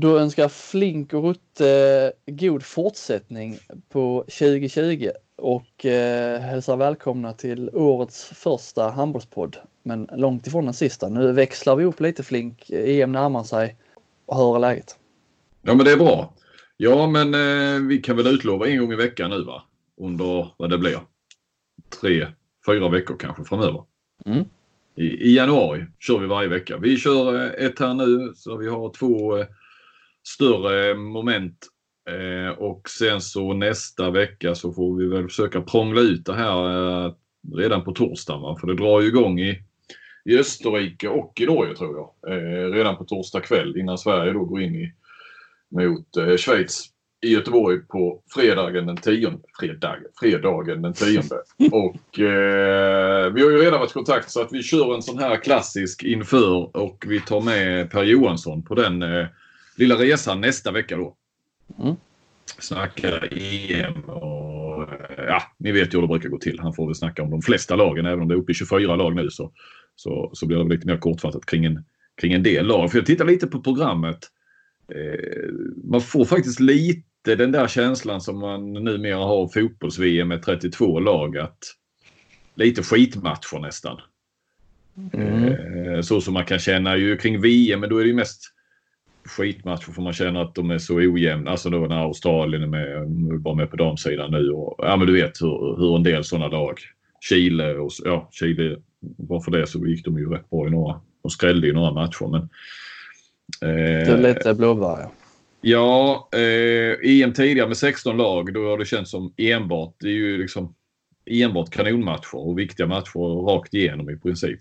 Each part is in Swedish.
Då önskar Flink och Rutte god fortsättning på 2020 och eh, hälsar välkomna till årets första handbollspodd. Men långt ifrån den sista. Nu växlar vi upp lite Flink. EM närmar sig. Hur är läget? Ja men det är bra. Ja men eh, vi kan väl utlova en gång i veckan nu va? Under vad det blir. Tre, fyra veckor kanske framöver. Mm. I, I, januari kör vi varje vecka. Vi kör eh, ett här nu så vi har två eh, större moment. Eh, och sen så nästa vecka så får vi väl försöka prångla ut det här redan på torsdagen. Va? För det drar ju igång i, i Österrike och i Norge tror jag. redan på torsdag kväll innan Sverige då går in i, mot Schweiz i Göteborg på fredagen den 10. Fredag, fredagen den 10. Och eh, vi har ju redan varit i kontakt så att vi kör en sån här klassisk inför och vi tar med Per Johansson på den eh, lilla resan nästa vecka då. Mm. Snackar EM och eh, ja, ni vet ju hur det brukar gå till. Han får väl snacka om de flesta lagen även om det är uppe i 24 lag nu så, så, så blir det lite mer kortfattat kring en, kring en del lag. För jag tittar lite på programmet Eh, man får faktiskt lite den där känslan som man numera har fotbolls-VM med 32 lag. Att lite skitmatcher nästan. Mm. Eh, så som man kan känna ju kring VM, men då är det ju mest skitmatcher för man känner att de är så ojämna. Alltså då när Australien är med, bara med på damsidan nu. Och, ja men du vet hur, hur en del sådana lag. Chile och ja, Chile, bara för det så gick de ju rätt bra i några och skrällde i några matcher. Men Eh, det är lite blåbär. Ja, eh, EM tidigare med 16 lag, då har det känts som enbart, det är ju liksom enbart kanonmatcher och viktiga matcher rakt igenom i princip.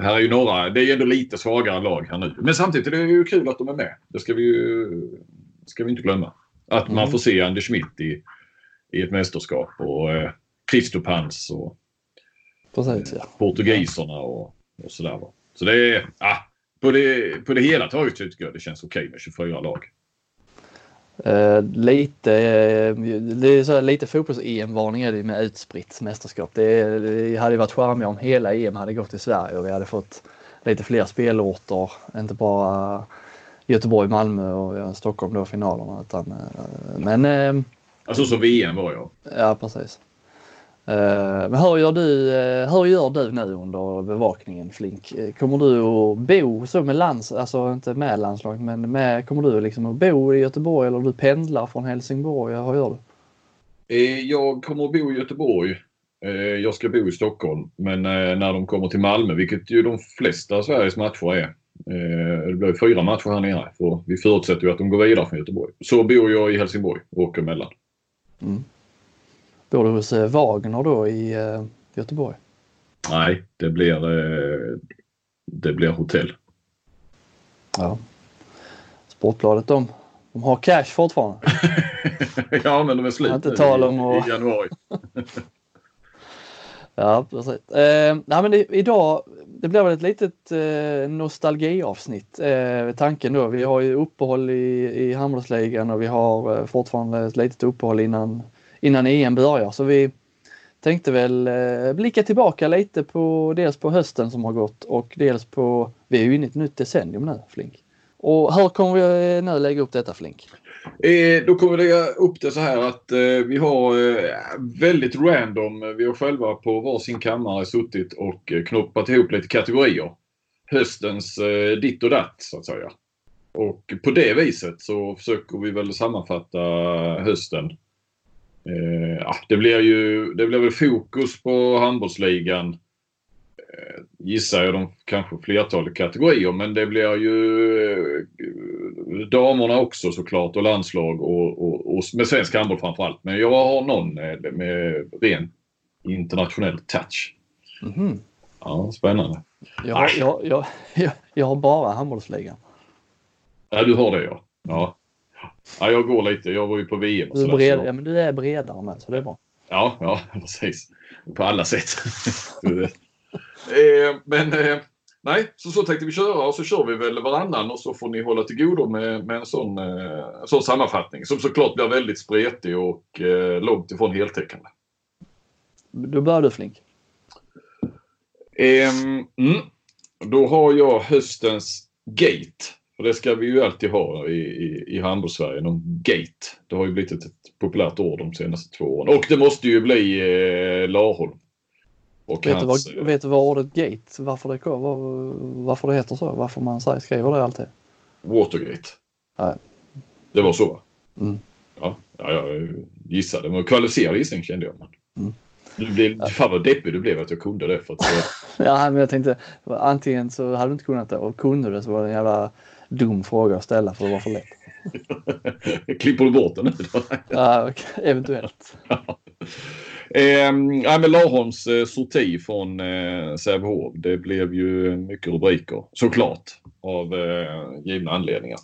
Här är ju några, det är ju ändå lite svagare lag här nu. Men samtidigt är det ju kul att de är med. Det ska vi ju ska vi inte glömma. Att mm. man får se Anders Schmidt i, i ett mästerskap och eh, Christopans och Precis, ja. portugiserna och, och sådär. Så det är, ah, på det, på det hela taget tycker jag det känns okej okay med 24 lag. Uh, lite, uh, det är så lite fotbolls-EM-varning är det med utspritt mästerskap. Det, det hade varit charmigt om hela EM hade gått i Sverige och vi hade fått lite fler spelorter, inte bara Göteborg, Malmö och Stockholm då finalerna. Utan, uh, men, alltså som VM var ja. Ja precis. Eh, men hur gör, du, eh, hur gör du nu under bevakningen Flink? Eh, kommer du att bo så med lands, alltså inte med landslaget, men med, kommer du liksom att bo i Göteborg eller du pendlar från Helsingborg? Hur gör du? Jag kommer att bo i Göteborg. Jag ska bo i Stockholm, men när de kommer till Malmö, vilket ju de flesta av Sveriges matcher är. Det blir fyra matcher här nere, för vi förutsätter ju att de går vidare från Göteborg. Så bor jag i Helsingborg och åker emellan. Mm. Bor du hos eh, Wagner då i eh, Göteborg? Nej, det blir, eh, det blir hotell. Ja. Sportbladet de, de har cash fortfarande. ja, men de är slut inte tal om i, i januari. ja, precis. Eh, nej, men det, idag, det blir väl ett litet eh, nostalgiavsnitt. Eh, tanken då, vi har ju uppehåll i, i handbollsligan och vi har eh, fortfarande ett litet uppehåll innan innan EM börjar. Så vi tänkte väl eh, blicka tillbaka lite på dels på hösten som har gått och dels på, vi är ju inne i ett nytt decennium nu Flink. Och hur kommer vi eh, nu lägga upp detta Flink? Eh, då kommer vi lägga upp det så här att eh, vi har eh, väldigt random, vi har själva på varsin kammare suttit och eh, knoppat ihop lite kategorier. Höstens eh, ditt och datt så att säga. Och på det viset så försöker vi väl sammanfatta hösten Eh, det blir ju det blir väl fokus på handbollsligan. Eh, gissar jag de kanske flertalet kategorier men det blir ju eh, damerna också såklart och landslag och, och, och med svensk handboll framförallt. Men jag har någon med, ren internationell touch. Mm -hmm. Ja, spännande. Jag, jag, jag, jag, jag har bara handbollsligan. Ja, du har det ja. ja. Ja, jag går lite. Jag var ju på VM. Och du, är bred, ja, men du är bredare med så det är bra. Ja, ja precis. På alla sätt. eh, men eh, nej, så, så tänkte vi köra och så kör vi väl varannan och så får ni hålla till godo med, med en sån, eh, sån sammanfattning som såklart blir väldigt spretig och eh, långt ifrån heltäckande. Då börjar du Flink. Eh, mm, då har jag höstens Gate För det ska vi ju alltid ha i, i, i handbolls-Sverige, någon gate. Det har ju blivit ett, ett populärt ord de senaste två åren. Och det måste ju bli eh, Larholm. Och vet, hans, du vad, vet du vad ordet gate, varför det, var, varför det heter så? Varför man säger, skriver det alltid? Watergate. Nej. Det var så va? Mm. Ja, ja, jag gissade. Men kvalificerad gissning kände jag. Mm. Du blev, ja. Fan vad deppig du blev att jag kunde det. För att, ja, men jag tänkte antingen så hade du inte kunnat det och kunde det så var det en jävla dum fråga att ställa för det var för lätt. Klipper du bort den nu då? ja, eventuellt. ja. Eh, ja, men Larholms eh, sorti från eh, Sävehof. Det blev ju mycket rubriker såklart av eh, givna anledningar.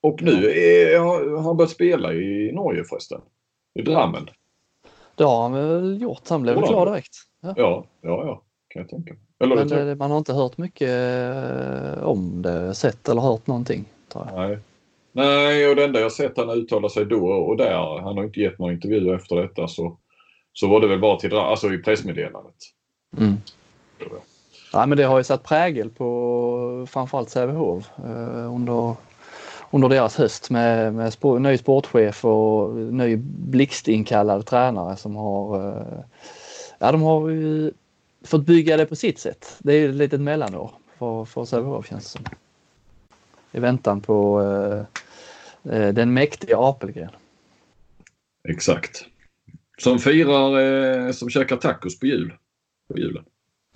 Och nu är, har han börjat spela i Norge förresten. I Drammen. Det har han väl gjort. Han blev väl klar direkt. Ja, ja, ja, ja kan jag tänka eller Men det, man har inte hört mycket eh, om det, sett eller hört någonting. Nej. Nej, och det enda jag sett han uttala sig då och där, han har inte gett några intervjuer efter detta, så, så var det väl bara till, alltså i pressmeddelandet. Mm. Ja, men det har ju satt prägel på framförallt Sävehof eh, under under deras höst med, med spår, ny sportchef och ny blixtinkallad tränare som har, eh, ja de har ju fått bygga det på sitt sätt. Det är ett litet mellanår för, för Sävehof känns det som. I väntan på eh, eh den mäktiga Apelgren. Exakt. Som firar, eh, som käkar tacos på jul. På julen.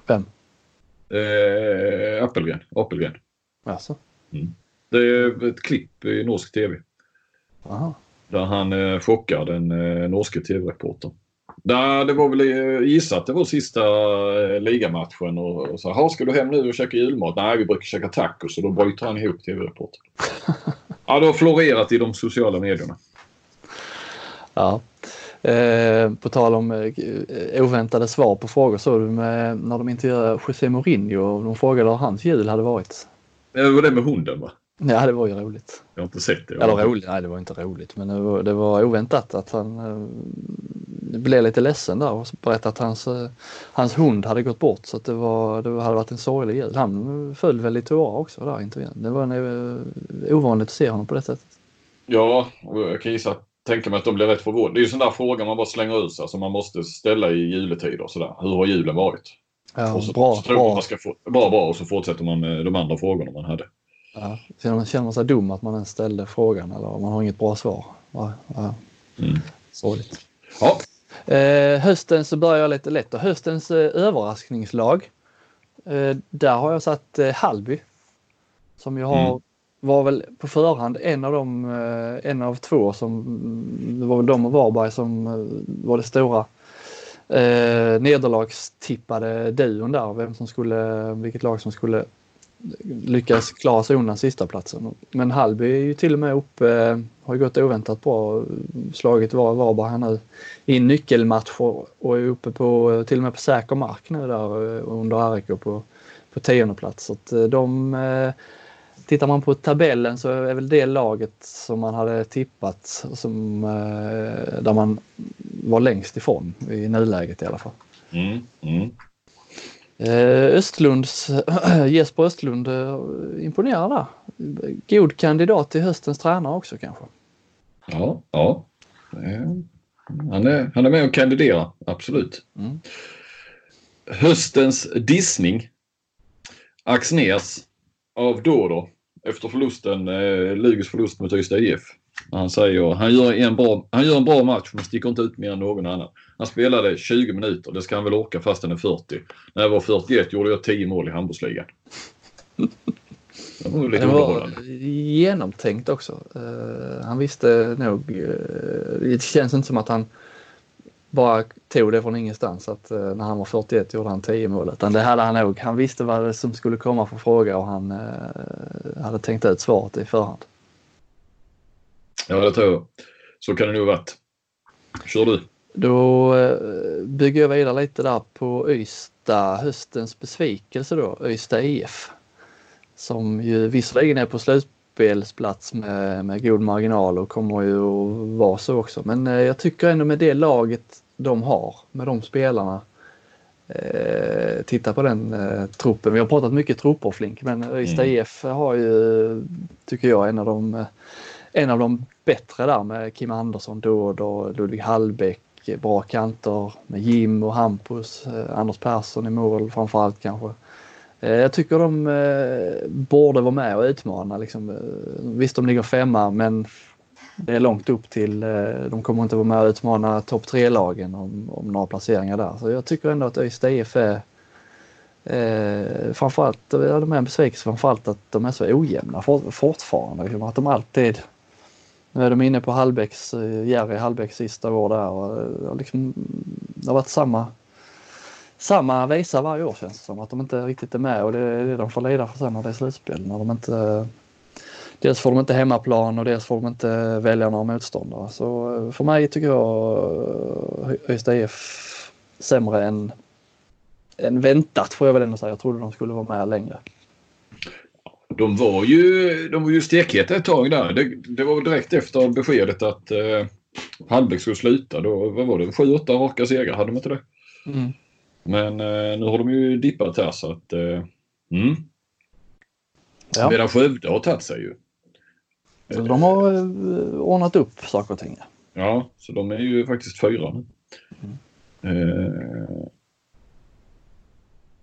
Vem? Eh, Apelgren. Apelgren. Alltså. Mm. Det är ett klipp i norsk tv. Aha. Där han eh, chockar den eh, norske tv-reportern. Det var väl eh, gissa att det var sista eh, ligamatchen och, och så här, ska du hem nu och käka julmat? Nej, vi brukar käka tacos och då bryter han ihop tv-reportern. ja, det har florerat i de sociala medierna. Ja. Eh, på tal om eh, oväntade svar på frågor så du med, när de intervjuade José Mourinho och de frågade hur hans jul hade varit. Det var det med hunden va? Ja, det var ju roligt. Jag har inte sett det. Eller roligt, nej det var inte roligt men det var, det var oväntat att han eh, blev lite ledsen där och berättade att hans, eh, hans hund hade gått bort så att det, var, det hade varit en sorglig jul. Han föll väl i tårar också där intervjun. Det var en, eh, ovanligt att se honom på det sättet. Ja, och jag kan gissa tänka mig att de blir rätt förvånade. Det är ju en sån där fråga man bara slänger ut sig som man måste ställa i juletider. Sådär. Hur har julen varit? Ja, och så, bra, så bra. Man ska få, bra, bra och så fortsätter man med de andra frågorna man hade. Ja, man, känner man sig dum att man ens ställde frågan eller man har inget bra svar? Ja, ja. Mm. Sorgligt. Ja. Eh, hösten så börjar jag lite lätt och höstens eh, överraskningslag. Eh, där har jag satt eh, Halby. Som ju har, mm. var väl på förhand en av de, eh, en av två som, det var väl de och Varberg som eh, var det stora eh, nederlagstippade duon där, vem som skulle, vilket lag som skulle lyckas klara sig undan sista platsen. Men Hallby är ju till och med uppe, eh, har har gått oväntat bra, slagit var Varberg här nu i nyckelmatcher och är uppe på eh, till och med på säker mark nu där eh, under RIK på, på tionde plats. Så att de, tittar man på tabellen så är väl det laget som man hade tippat som, där man var längst ifrån i nuläget i alla fall. Mm, mm. Eh, Östlunds, Jesper Östlund eh, imponerar där. God kandidat till höstens tränare också kanske. Ja, ja. Han är, han är med och kandiderar, absolut. Mm. Höstens dissning. Axners av Dodo efter förlusten, eh, Lugus förlust mot Ystad IF. Han säger han gör, en bra, han gör en bra match men sticker inte ut mer än någon annan. Han spelade 20 minuter, det ska han väl orka fast han är 40. När jag var 41 gjorde jag 10 mål i handbollsligan. Det var, det var genomtänkt också. Uh, han visste nog, uh, det känns inte som att han bara tog det från ingenstans att uh, när han var 41 gjorde han 10 mål. Utan det hade han nog. Han visste vad som skulle komma för fråga och han hade tänkt ut svaret i förhand. Ja, det tror jag. Så kan det nog ha varit. Kör du. Då eh, bygger jag vidare lite där på Ystad, höstens besvikelse då, Ystad IF. Som ju visserligen är på slutspelsplats med, med god marginal och kommer ju att vara så också. Men eh, jag tycker ändå med det laget de har, med de spelarna, eh, titta på den eh, truppen. Vi har pratat mycket trupper Flink men Ystad mm. IF har ju, tycker jag, en av de, en av de bättre där med Kim Andersson, Dåd och Ludvig Hallbäck. Eh, bra kanter med Jim och Hampus, eh, Anders Persson i mål framförallt kanske. Eh, jag tycker de borde vara med och utmana. Liksom. Visst, de ligger femma men det är långt upp till, de kommer inte vara med och utmana topp tre-lagen om, om några placeringar där. Så jag tycker ändå att ÖIS IF är eh, framförallt, ja, de är en besvikelse framförallt att de är så ojämna for, fortfarande. Liksom, att de alltid, nu är de inne på Hallbäcks, eh, Jerry Hallbäcks sista år där eh, och liksom, det har varit samma samma visa varje år känns det som. Att de inte riktigt är med och det är det de får lida för sen när det är slutspel. När de inte, dels får de inte hemmaplan och dels får de inte välja några motståndare. Så eh, för mig tycker jag Ystad IF sämre än, än väntat får jag väl ändå säga. Jag trodde de skulle vara med längre. De var ju, de var ju stekheta ett tag där. Det, det var direkt efter beskedet att eh, Hallbäck skulle sluta. Då, vad var det? Sju, åtta raka segrar hade de inte det? Mm. Men eh, nu har de ju dippat här så att... Eh, mm. Ja. Medan Skövde har tagit sig ju. Så de har eh, ordnat upp saker och ting. Ja, så de är ju faktiskt fyra nu. Mm. Eh,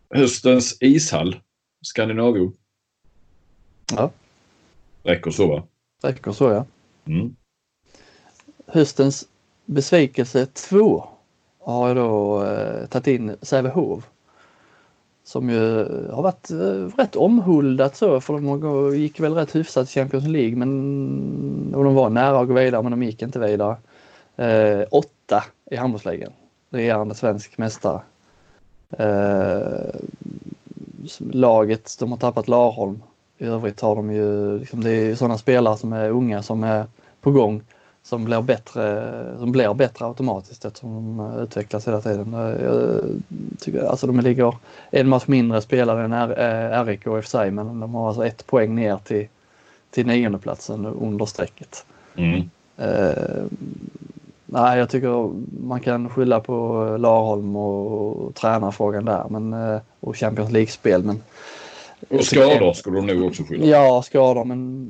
höstens ishall, Skandinavium. Ja. Räcker så va? Räcker så ja. Mm. Höstens besvikelse 2 har jag då eh, tagit in Sävehof. Som ju har varit eh, rätt omhuldat så för de gick väl rätt hyfsat i Champions League men och de var nära att gå vidare men de gick inte vidare. Eh, åtta i handbollsligan. Regerande svensk mästare. Eh, laget, de har tappat Larholm. I övrigt har de ju, liksom, det är sådana spelare som är unga som är på gång som blir bättre, som blir bättre automatiskt eftersom de utvecklas hela tiden. Jag tycker, alltså de ligger en match mindre spelare än RIK i och för sig men de har alltså ett poäng ner till, till niondeplatsen under strecket. Mm. Uh, nej, jag tycker man kan skylla på Larholm och, och tränarfrågan där men, uh, och Champions League-spel men och skador skulle de nog också skylla Ja, skador men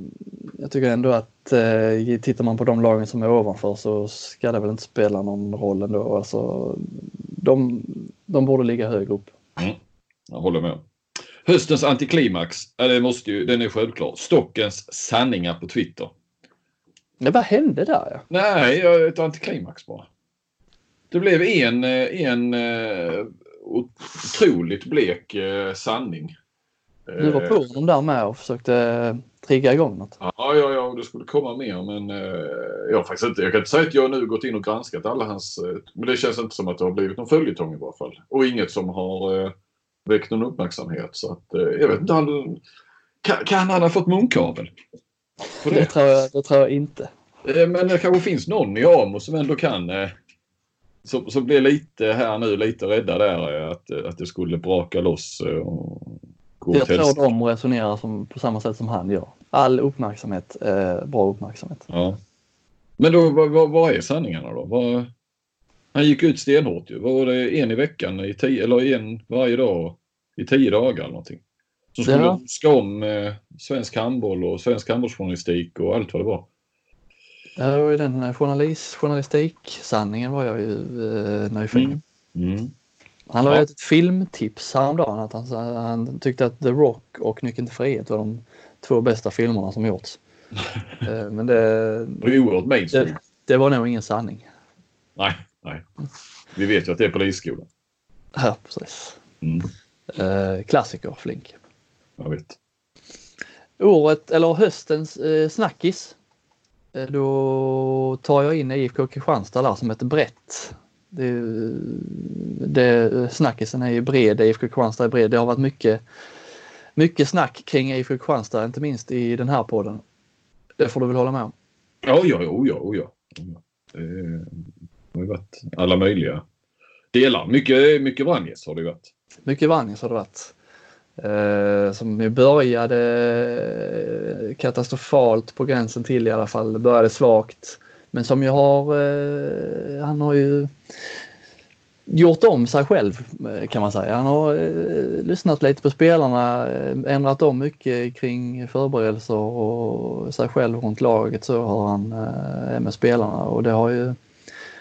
jag tycker ändå att eh, tittar man på de lagen som är ovanför så ska det väl inte spela någon roll ändå. Alltså, de, de borde ligga högre upp. Mm. Jag håller med. Höstens antiklimax, det måste ju, den är självklar. Stockens sanningar på Twitter. Men vad hände där? Ja? Nej, ett antiklimax bara. Det blev en, en eh, otroligt blek eh, sanning. Du var på honom där med och försökte trigga igång något. Ja, ja, ja, det skulle komma mer men eh, jag, faktiskt inte, jag kan inte säga att jag nu gått in och granskat alla hans... Eh, men det känns inte som att det har blivit någon följetong i varje fall. Och inget som har eh, väckt någon uppmärksamhet. Så att, eh, jag vet inte, han, kan, kan han ha fått munkavel? Det? det? tror jag, det tror jag inte. Eh, men det kanske finns någon i Amo som ändå kan eh, som, som blir lite här nu lite rädda där eh, att, att det skulle braka loss. Och, jag tror de resonerar som, på samma sätt som han gör. All uppmärksamhet, eh, bra uppmärksamhet. Ja. Men då, vad, vad, är sanningarna då? Vad, han gick ut stenhårt ju. Vad var det? En i veckan, i tio, eller en varje dag i tio dagar eller någonting. Som skulle ja. ska om eh, svensk handboll och svensk handbollsjournalistik och allt vad det var. Ja, det var ju den journalist, journalistik-sanningen var jag ju eh, nyfiken. Mm. Mm. Han la ja. ut ett filmtips häromdagen att han, han tyckte att The Rock och Nyckeln till frihet var de två bästa filmerna som gjorts. Eh, men det, det. Det, det var nog ingen sanning. Nej, nej. Vi vet ju att det är polisskolan. Ja, precis. Mm. Eh, klassiker, Flink. Jag vet. Året, eller höstens eh, snackis. Eh, då tar jag in IFK Kristianstad där som ett brett det, det, snackisen är ju bred, IFK Kristianstad är bred. Det har varit mycket, mycket snack kring IFK Kristianstad, inte minst i den här podden. Det får du väl hålla med om? Ja, ja, ja, oh ja. Det har ju varit alla möjliga delar. Mycket, mycket Vranjes har det varit. Mycket Vranjes har det varit. Eh, som ju började katastrofalt på gränsen till i alla fall. Det började svagt. Men som ju har, eh, han har ju gjort om sig själv kan man säga. Han har eh, lyssnat lite på spelarna, eh, ändrat om mycket kring förberedelser och sig själv runt laget så har han eh, med spelarna och det har ju,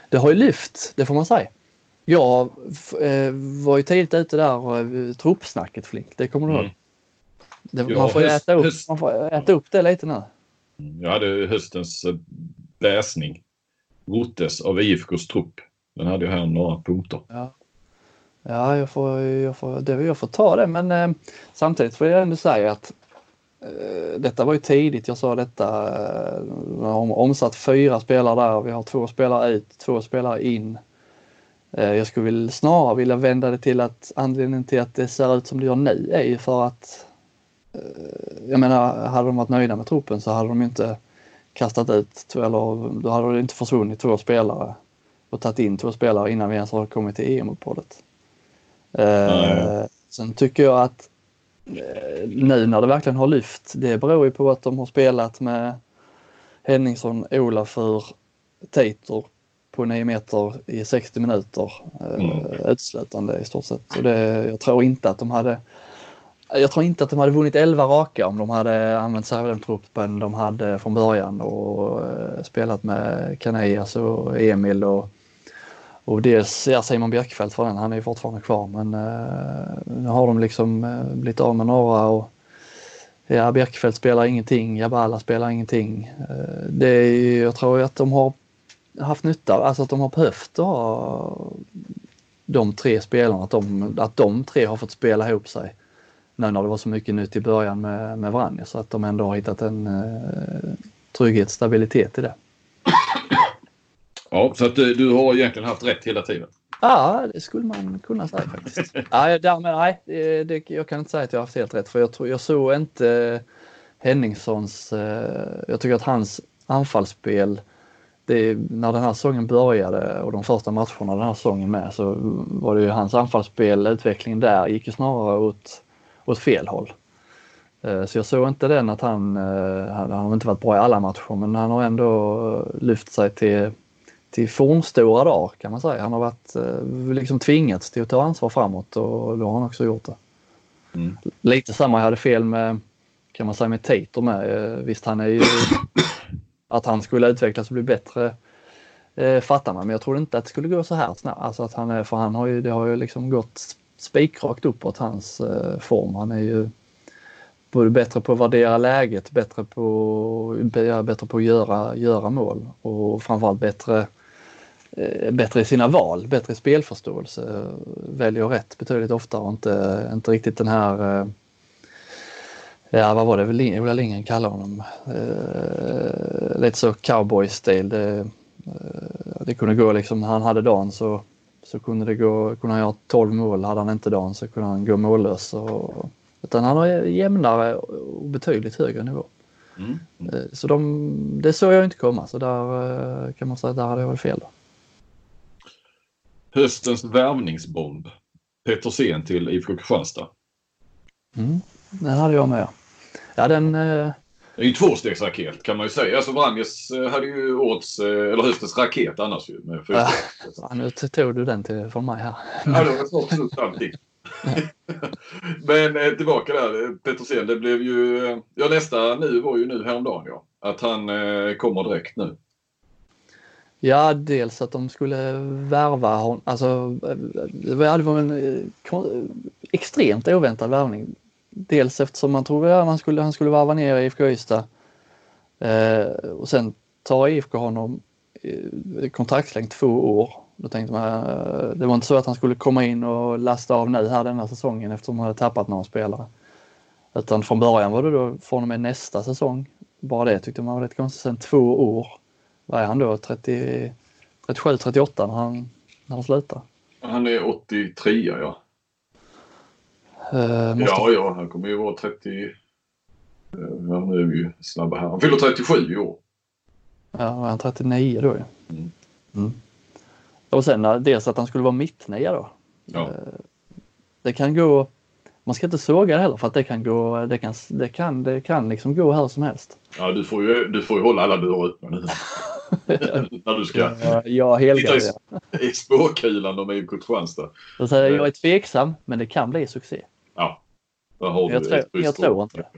det har ju lyft, det får man säga. Jag eh, var ju tidigt ute där och eh, truppsnacket Flink, det kommer du ihåg? Mm. Det, ja, man, får höst, äta upp, höst... man får äta upp det lite nu. Jag hade höstens läsning. Rotes av IFKs trupp. Den hade ju här några punkter. Ja, ja jag, får, jag, får, det, jag får ta det men eh, samtidigt får jag ändå säga att eh, detta var ju tidigt. Jag sa detta. Eh, har omsatt fyra spelare där. Vi har två spelare ut, två spelare in. Eh, jag skulle vilja, snarare vilja vända det till att anledningen till att det ser ut som det gör nu är ju för att eh, jag menar, hade de varit nöjda med truppen så hade de inte kastat ut, eller då hade det inte försvunnit två spelare och tagit in två spelare innan vi ens har kommit till EM-uppehållet. Eh, sen tycker jag att eh, nu när det verkligen har lyft, det beror ju på att de har spelat med Henningsson, Olafur, Tater på 9 meter i 60 minuter eh, mm. utslutande i stort sett. Och det, jag tror inte att de hade jag tror inte att de hade vunnit 11 raka om de hade använt sig av den truppen de hade från början och eh, spelat med Canellas och Emil och, och dels ja, Simon Björkfeldt för den, han är ju fortfarande kvar men uh, nu har de liksom uh, blivit av med några och ja, Björkfeldt spelar ingenting, Jabala spelar ingenting. Uh, det är, jag tror att de har haft nytta, alltså att de har behövt ha de tre spelarna, att de, att de tre har fått spela ihop sig nu när det var så mycket nytt i början med, med Vranje så att de ändå har hittat en eh, trygghet, stabilitet i det. Ja, så att du, du har egentligen haft rätt hela tiden? Ja, det skulle man kunna säga faktiskt. nej, därmed, nej det, jag kan inte säga att jag har haft helt rätt för jag, tror, jag såg inte Henningssons, eh, jag tycker att hans anfallsspel det, när den här säsongen började och de första matcherna den här säsongen med så var det ju hans anfallsspel, utvecklingen där gick ju snarare åt åt fel håll. Eh, så jag såg inte den att han, eh, han har inte varit bra i alla matcher men han har ändå lyft sig till, till formstora dagar kan man säga. Han har varit eh, liksom tvingats till att ta ansvar framåt och då har han också gjort det. Mm. Lite samma jag hade fel med kan man säga med Tater med. Visst han är ju att han skulle utvecklas och bli bättre eh, fattar man men jag trodde inte att det skulle gå så här snabbt. Alltså att han är, för han har ju, det har ju liksom gått spikrakt uppåt hans eh, form. Han är ju både bättre på att värdera läget, bättre på, bättre på att göra, göra mål och framförallt bättre, eh, bättre i sina val, bättre spelförståelse. Väljer rätt betydligt oftare och inte, inte riktigt den här eh, Ja, vad var det Ola Lindgren kallade honom? Eh, lite så cowboy-stil. Det, eh, det kunde gå liksom, när han hade dagen så så kunde det gå, kunde han göra 12 mål. Hade han inte dagen så kunde han gå mållös. Och, utan han har jämnare och betydligt högre nivå. Mm. Mm. Eh, så de, det såg jag inte komma så där eh, kan man säga att där hade jag varit fel. Då. Höstens värvningsbomb. Petersen till IFK Kristianstad. Mm, den hade jag med. Ja, den, eh, det är ju tvåstegsraket kan man ju säga. Alltså Vranjes eh, hade ju årets, eh, eller höstens raket annars ju. Med ja, nu tog du den till, från mig här. Ja, det var absolut allting. Men eh, tillbaka där, Petersen, det blev ju, ja nästa nu var ju nu häromdagen ja. Att han eh, kommer direkt nu. Ja, dels att de skulle värva honom. Alltså, det var en extremt oväntad värvning dels eftersom man trodde att han skulle, han skulle varva ner i IFK Ystad. Eh, och sen tar IFK honom eh, kontraktslängd två år. Då tänkte man, eh, det var inte så att han skulle komma in och lasta av nu här denna säsongen eftersom han hade tappat några spelare. Utan från början var det då från och med nästa säsong. Bara det tyckte man var rätt konstigt. Sen två år, vad är han då, 37, 38 när han, när han slutar? Han är 83 ja. Uh, måste... Ja, ja, han kommer ju vara 30... Uh, ja, nu är ju snabba här. Han fyller 37 i år. Ja, han är 39 då ju. Mm. Mm. Och sen uh, dels att han skulle vara mittnia då. Ja. Uh, det kan gå... Man ska inte såga det heller för att det kan gå... Det kan, det kan, det kan liksom gå här som helst. Ja, du får ju, du får ju hålla alla dörrar öppna nu. När du ska Ja, jag helgarderar. i spåkulan om IFK Kristianstad. Så säger jag, jag är tveksam, men det kan bli succé. Ja. Där har Jag du tror- ett jag tror inte det.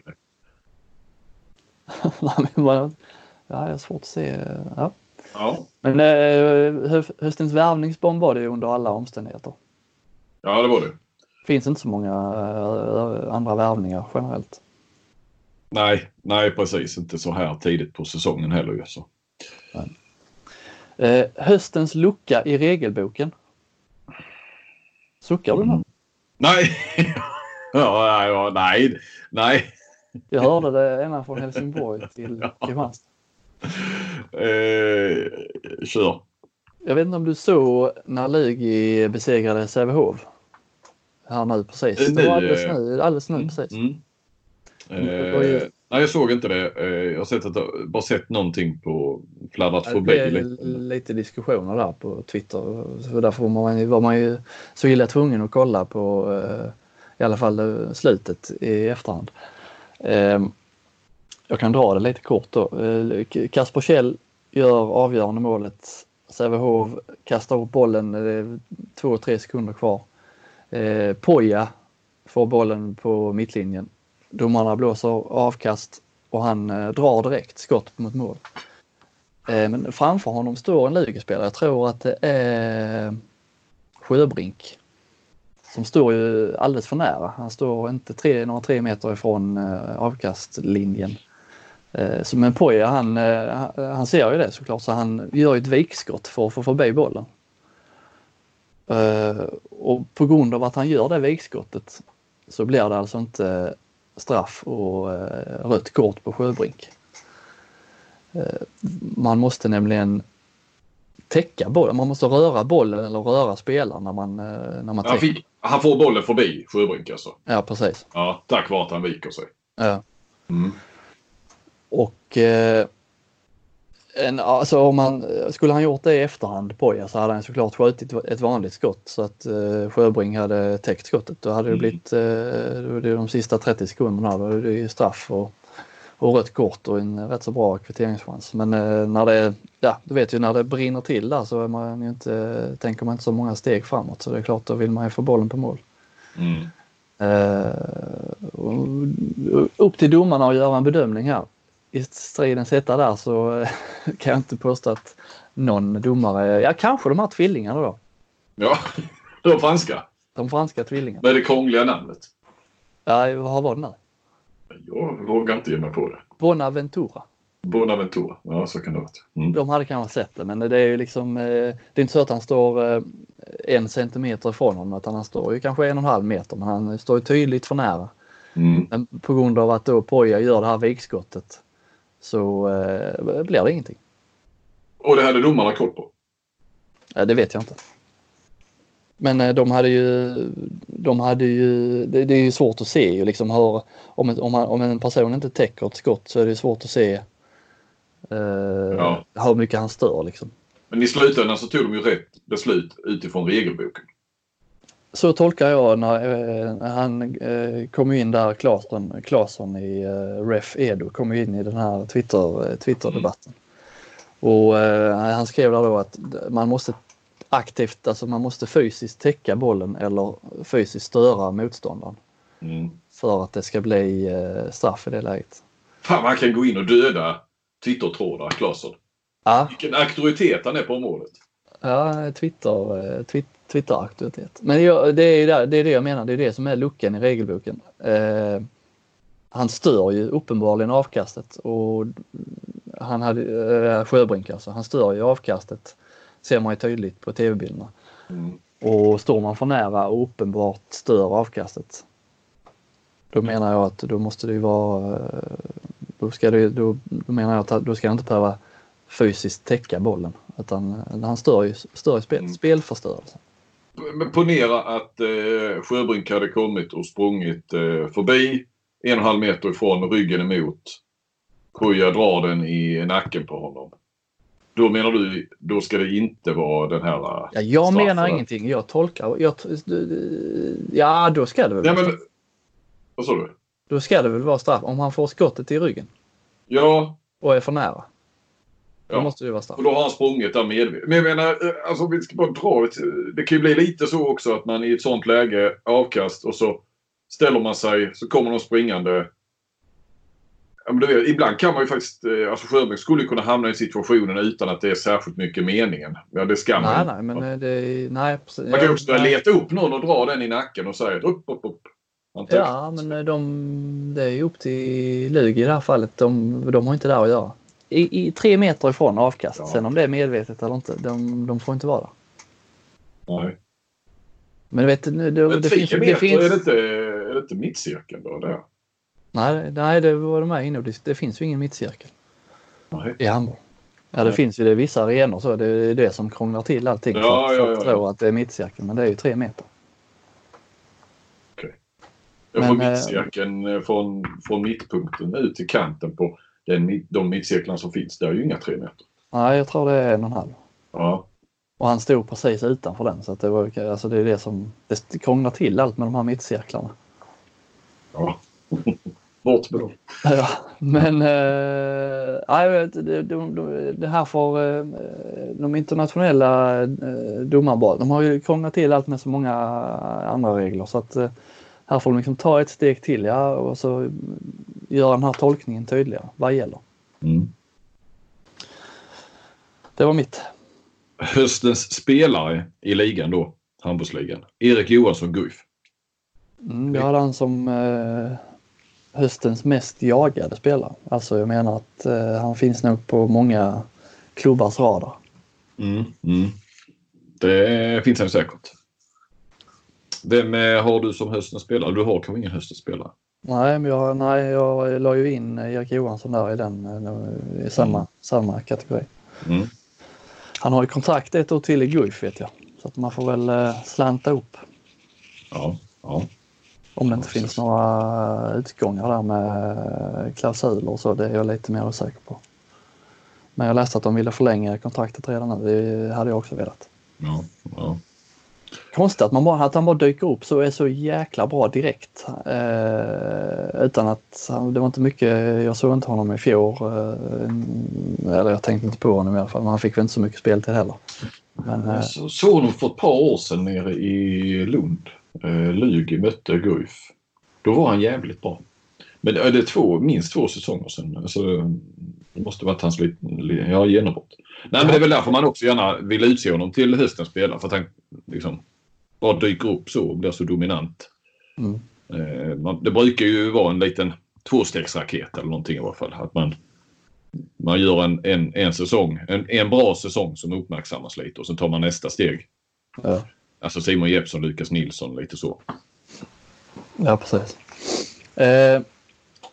Ja, jag har svårt att se. Ja. Ja. Men eh, hö- höstens värvningsbomb var det ju under alla omständigheter. ja, det var det. finns inte så många eh, andra värvningar generellt. Nej, nej precis. Inte så här tidigt på säsongen heller ju. Så. Eh, höstens lucka i regelboken. Suckar du nu? Nej. ja, ja, nej, nej. Jag hörde det ena från Helsingborg till Kristianstad. Eh, kör. Jag vet inte om du såg när Lugi besegrade Sävehof? Här nu precis. Det Nu, var alldeles eh, nu, alldeles nu precis. Mm. Mm, och Eh, nej, jag såg inte det. Eh, jag har sett att, bara sett någonting på fladdrat Det förbi. blev lite. lite diskussioner där på Twitter. Så därför var man, var man ju så illa tvungen att kolla på eh, i alla fall eh, slutet i efterhand. Ehm, jag kan dra det lite kort då. Eh, Kasper Kjell gör avgörande målet. Sävehof kastar upp bollen, det är två, tre sekunder kvar. Poja får bollen på mittlinjen. Domarna blåser avkast och han drar direkt skott mot mål. Men framför honom står en Lugerspelare. Jag tror att det är Sjöbrink. Som står ju alldeles för nära. Han står inte tre, några tre meter ifrån eh, avkastlinjen. Eh, så men Poja han, eh, han- han ser ju det såklart så han gör ju ett vikskott för att få förbi bollen. Eh, och på grund av att han gör det vikskottet så blir det alltså inte straff och eh, rött kort på Sjöbrink. Eh, man måste nämligen täcka bollen, man måste röra bollen eller röra spelaren när man, eh, när man Han, fick, han får bollen förbi Sjöbrink alltså. Ja precis. Ja, tack vare att han viker sig. Ja. Mm. Och eh, en, alltså om man, skulle han gjort det i efterhand Poja så hade han såklart skjutit ett vanligt skott så att eh, Sjöbring hade täckt skottet. Då hade det Mm. blivit eh, det de sista 30 sekunderna. Då är det ju straff och, och rött kort och en rätt så bra kvitteringschans. Men eh, när det, ja du vet ju när det brinner till där så är man ju inte, tänker man inte så många steg framåt så det är klart då vill man ju få bollen på mål. Mm. Och upp till domarna att göra en bedömning här. I stridens hetta där så eh, kan jag inte påstå att någon domare, ja kanske de här tvillingarna då. Ja, de franska. De franska tvillingarna. Med det krångliga namnet. Ja, vad var det nu? Jag vågar inte ge mig på det. Bonaventura. Bonaventura. Ja, så kan det vara. Mm. De hade kanske sett det men det är ju liksom, eh, det är inte så att han står eh, en centimeter ifrån honom utan han står ju kanske en och en halv meter men han står ju tydligt för nära. Mm. Men på grund av att då Poja gör det här vikskottet så eh, blir det ingenting. Och det hade domarna koll på. Ja, det vet jag inte. Men eh, de hade ju, de hade ju, det, det är ju svårt att se ju liksom hur, om, om, om en person inte täcker ett skott så är det svårt att se eh, Ja. hur mycket han stör liksom. Men i slutändan så tog de ju rätt beslut utifrån regelboken. Så tolkar jag när eh, han eh, kom ju in där, Claesson, Claesson i Ref Edo kom ju in i den här Twitter, Twitter-debatten. Och eh, han skrev där då att man måste aktivt, alltså man måste fysiskt täcka bollen eller fysiskt störa motståndaren Mm. för att det ska bli eh, straff i det läget. Fan, man kan gå in och döda Twitter-trådar, Claesson. Ja, Vilken auktoritet han är på området. ja Twitter, eh, twit, Twitter-aktivitet. Men jag, det, är där, det är det jag menar, det är det som är luckan i regelboken. Eh, han stör ju uppenbarligen avkastet och han hade, eh, Sjöbrink alltså, han stör ju avkastet ser man ju tydligt på tv-bilderna. Mm. Och står man för nära och uppenbart stör avkastet då menar jag att då måste det ju vara, eh, då, ska det, då, då menar jag att då ska han inte behöva fysiskt täcka bollen utan han stör ju, stör ju spel, Mm. spelförstörelse. Men ponera att eh, Sjöbrink hade kommit och sprungit eh, förbi en och en halv meter ifrån ryggen emot. Kuja drar den i nacken på honom. Då menar du, då ska det inte vara den här... eh, Ja, jag straffen? menar ingenting, jag tolkar, jag, ja då ska det väl, Nej men... Vad sa du? då ska det väl vara straff om han får skottet i ryggen Ja, och är för nära. Ja. Då måste det vara straff. Och då har han sprungit där medvetet. Men jag menar, alltså vi ska bara dra Det kan ju bli lite så också att man i ett sånt läge, avkast och så ställer man sig, så kommer de springande. Ja, men vet, ibland kan man ju faktiskt, eh, alltså Sjöberg skulle kunna hamna i situationen utan att det är särskilt mycket meningen. Ja, det ska man Nej, nej, men eh, det, nej. Man kan ju också börja leta upp någon och dra den i nacken och säga upp, upp, upp. Ja, men eh, de, det är ju upp till Lug i det här fallet. De, de har inte där att göra. I, i tre meter ifrån avkast. Ja. Sen om det är medvetet eller inte, de, de får inte vara där. Nej. Men du vet, det, men det finns... Det finns... Är, det inte, är det inte mittcirkeln då? Det? Nej, nej, det var de här inne det, det finns ju ingen mittcirkel nej. i handboll. Ja, det nej. finns ju det vissa arenor så det är det som krånglar till allting. Ja, för, ja, ja, tror att det är mittcirkeln, men det är ju tre meter. Okej. Okay. Får eh, mittcirkeln äh, från, från mittpunkten ut till kanten på den, de mittcirklarna som finns. Det är ju inga tre meter. Nej, jag tror det är en och en halv. Ja. Och han stod precis utanför den så att det, var, alltså det är det som det krånglar till allt med de här mittcirklarna. Ja, bort med dem. Ja, men äh, det, det, det här får äh, de internationella äh, domarna de har ju krånglat till allt med så många andra regler så att äh, här får de liksom ta ett steg till ja, och så göra den här tolkningen tydligare vad gäller. Mm. Det var mitt höstens spelare i ligan då, handbollsligan. Erik Johansson Guif. Mm, jag hade han som eh, höstens mest jagade spelare. Alltså jag menar att eh, han finns nog på många klubbars radar. Mm, mm. Det finns han säkert. Vem eh, har du som höstens spelare? Du har kanske ingen höstens spelare? Nej, men jag, nej, jag la ju in Erik Johansson där i den eh, i samma, mm. samma kategori. Mm. Han har ju kontrakt ett år till i Guif vet jag. Så att man får väl eh, slanta upp. Ja, ja. Om det inte finns några utgångar där med klausuler och så, det är jag lite mer osäker på. Men jag läste att de ville förlänga kontraktet redan nu, det hade jag också velat. Ja, ja. Konstigt att, man bara, att han bara dyker upp så är så jäkla bra direkt. Eh, utan att, det var inte mycket, jag såg inte honom i fjol. Eh, eller jag tänkte inte på honom i alla fall, men han fick väl inte så mycket speltid heller. Men, eh, jag såg honom för ett par år sedan nere i Lund. Eh, Lugi mötte Guif. Då var han jävligt bra. Men det är två, minst två säsonger sedan. Alltså, det måste varit hans ja, genombrott. Nej, men det är väl därför man också gärna vill utse honom till höstens spelare. För att han liksom bara dyker upp så och blir så dominant. Mm. Eh, det brukar ju vara en liten tvåstegsraket eller någonting i alla fall. Att man, man gör en, en, en säsong, en, en bra säsong som uppmärksammas lite och sen tar man nästa steg. Ja. Alltså Simon Jeppsson, Lukas Nilsson, lite så. Ja, precis. Eh,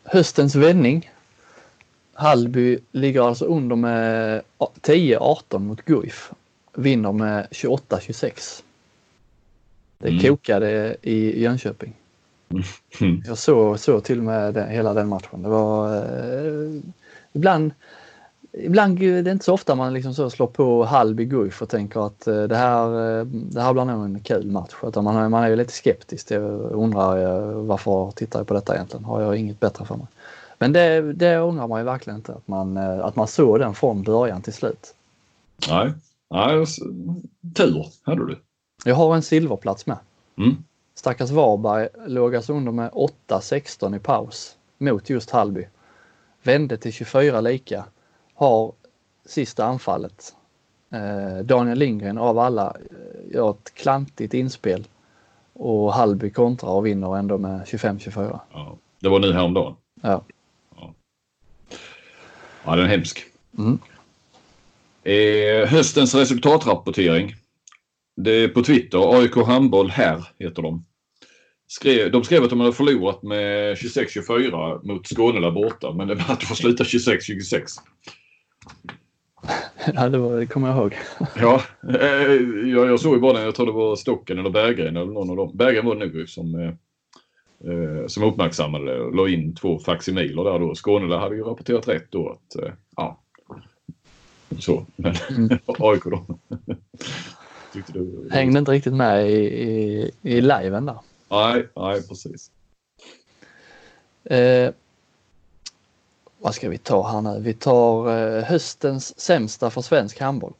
höstens vändning. Hallby ligger alltså under med 10-18 mot Guif. Vinner med 28-26. Det mm. kokade i Jönköping. Mm. Jag såg, såg till och med den, hela den matchen. Det var eh, ibland Ibland det är inte så ofta man liksom så slår på Hallby Guif och tänker att eh, det här, eh, det här blir nog en kul match. Utan man, man är ju lite skeptisk. Jag undrar eh, varför tittar jag på detta egentligen? Har jag inget bättre för mig? Men det, det ångrar man ju verkligen inte att man, att man såg den från början till slut. Nej, Nej tur hade du. Jag har en silverplats med. Mm. Stackars Varberg låg alltså under med 8-16 i paus mot just Hallby. Vände till 24 lika. Har sista anfallet. Eh, Daniel Lindgren av alla eh, gör ett klantigt inspel och Hallby kontrar och vinner ändå med 25-24. Ja, det var nu häromdagen? Ja. Ja, ja den är hemsk. Mm. Eh, höstens resultatrapportering. Det är på Twitter, AIK Handboll här heter de. Skrev, de skrev att de hade förlorat med 26-24 mot Skåne där borta men matchen får sluta 26-26. Ja, det, var, det kommer jag ihåg. ja, eh, jag, jag såg ju bara den, jag tror det var Stocken eller Berggren eller någon av dem. Berggren var det nog som, eh, eh, som uppmärksammade det och la in två faximiler där då. Skåne där hade ju rapporterat rätt då att, ja, så. Men mm. AIK då. Du, Hängde inte riktigt med i, i, i liven där. Nej, nej precis. Eh, vad ska vi ta här nu? Vi tar eh, höstens sämsta för svensk handboll.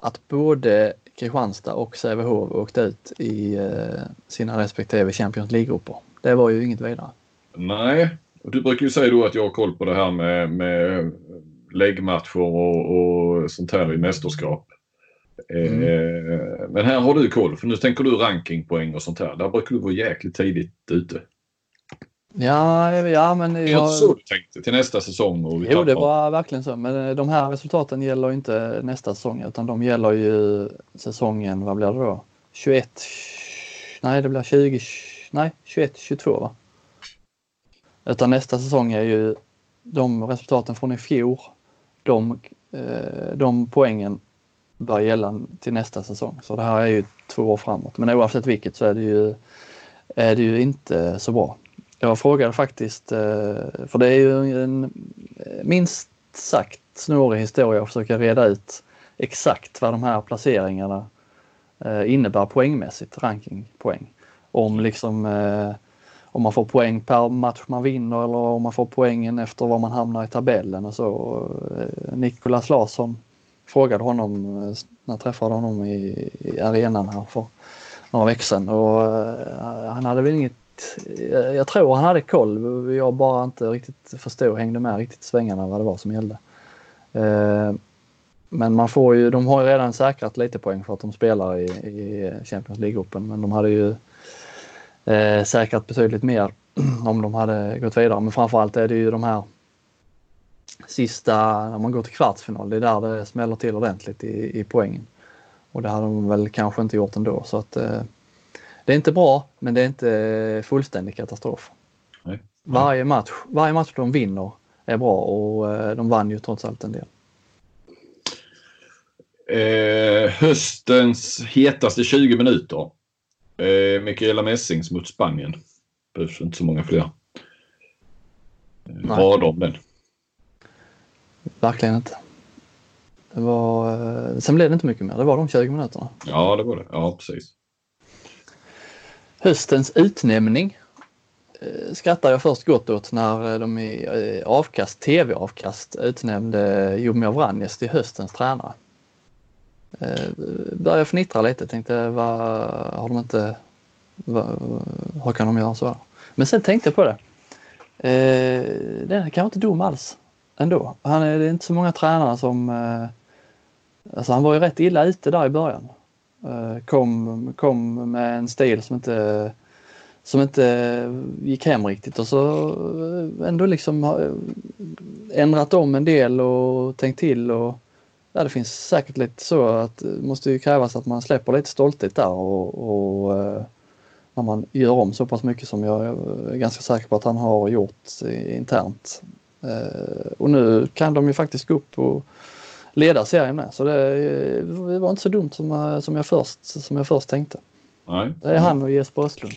Att både Kristianstad och Sävehof åkte ut i eh, sina respektive Champions League-grupper. Det var ju inget vidare. Nej, du brukar ju säga då att jag har koll på det här med, med läggmatcher och, och sånt här i mästerskap. Mm. Eh, men här har du koll för nu tänker du rankingpoäng och sånt här. Där brukar du vara jäkligt tidigt ute. Ja, ja men... Det inte så du tänkte till nästa säsong? Och jo, det var verkligen så. Men eh, de här resultaten gäller inte nästa säsong utan de gäller ju säsongen, vad blir det då? 21? Nej, det blir 20... Nej, 21, 22 va? Utan nästa säsong är ju de resultaten från i fjol. De, eh, de poängen bör gälla till nästa säsong. Så det här är ju två år framåt. Men oavsett vilket så är det ju, är det ju inte så bra. Jag frågade faktiskt, eh, för det är ju en minst sagt snårig historia att försöka reda ut exakt vad de här placeringarna eh, innebär poängmässigt, rankingpoäng. Om liksom eh, om man får poäng per match man vinner eller om man får poängen efter var man hamnar i tabellen och så. Nikolas Larsson frågade honom när jag träffade honom i arenan här för några veckor sedan och han hade väl inget jag tror han hade koll. Jag bara inte riktigt förstod, hängde med riktigt svängarna vad det var som gällde. Eh, men man får ju, de har ju redan säkrat lite poäng för att de spelar i, i Champions League-gruppen men de hade ju eh, säkrat betydligt mer om de hade gått vidare. Men framförallt är det ju de här sista, när man går till kvartsfinal, det är där det smäller till ordentligt i, i poängen. Och det hade de väl kanske inte gjort ändå så att eh, det är inte bra, men det är inte fullständig katastrof. Nej. Varje, match, varje match de vinner är bra och eh, de vann ju trots allt en del. Eh, höstens hetaste 20 minuter. Eh, Mikaela Messings mot Spanien. Behövs inte så många fler. Eh, rader om den. Verkligen inte. Det var, eh, sen blev det inte mycket mer. Det var de 20 minuterna. Ja, det var det. Ja, precis. Höstens utnämning eh, skrattar jag först gott åt när eh, de i eh, avkast, tv-avkast utnämnde Jomi Vranjes till höstens tränare. Började fnittra lite, tänkte vad har de inte, vad, hur kan de göra så här? Men sen tänkte jag på det. Den är kanske inte dum alls ändå. Han är, det är inte så många tränare som, alltså han var ju rätt illa ute där i början. Eh, kom, kom med en stil som inte, som inte gick hem riktigt och så eh, ändå liksom eh, ändrat om en del och tänkt till och ja, det finns säkert lite så att det måste ju krävas att man släpper lite stolthet där och, och när man gör om så pass mycket som jag är ganska säker på att han har gjort internt. Och nu kan de ju faktiskt gå upp och leda serien med. Så det, var inte så dumt som, som, jag, först, som jag först tänkte. Nej. Det är han och Jesper Östlund.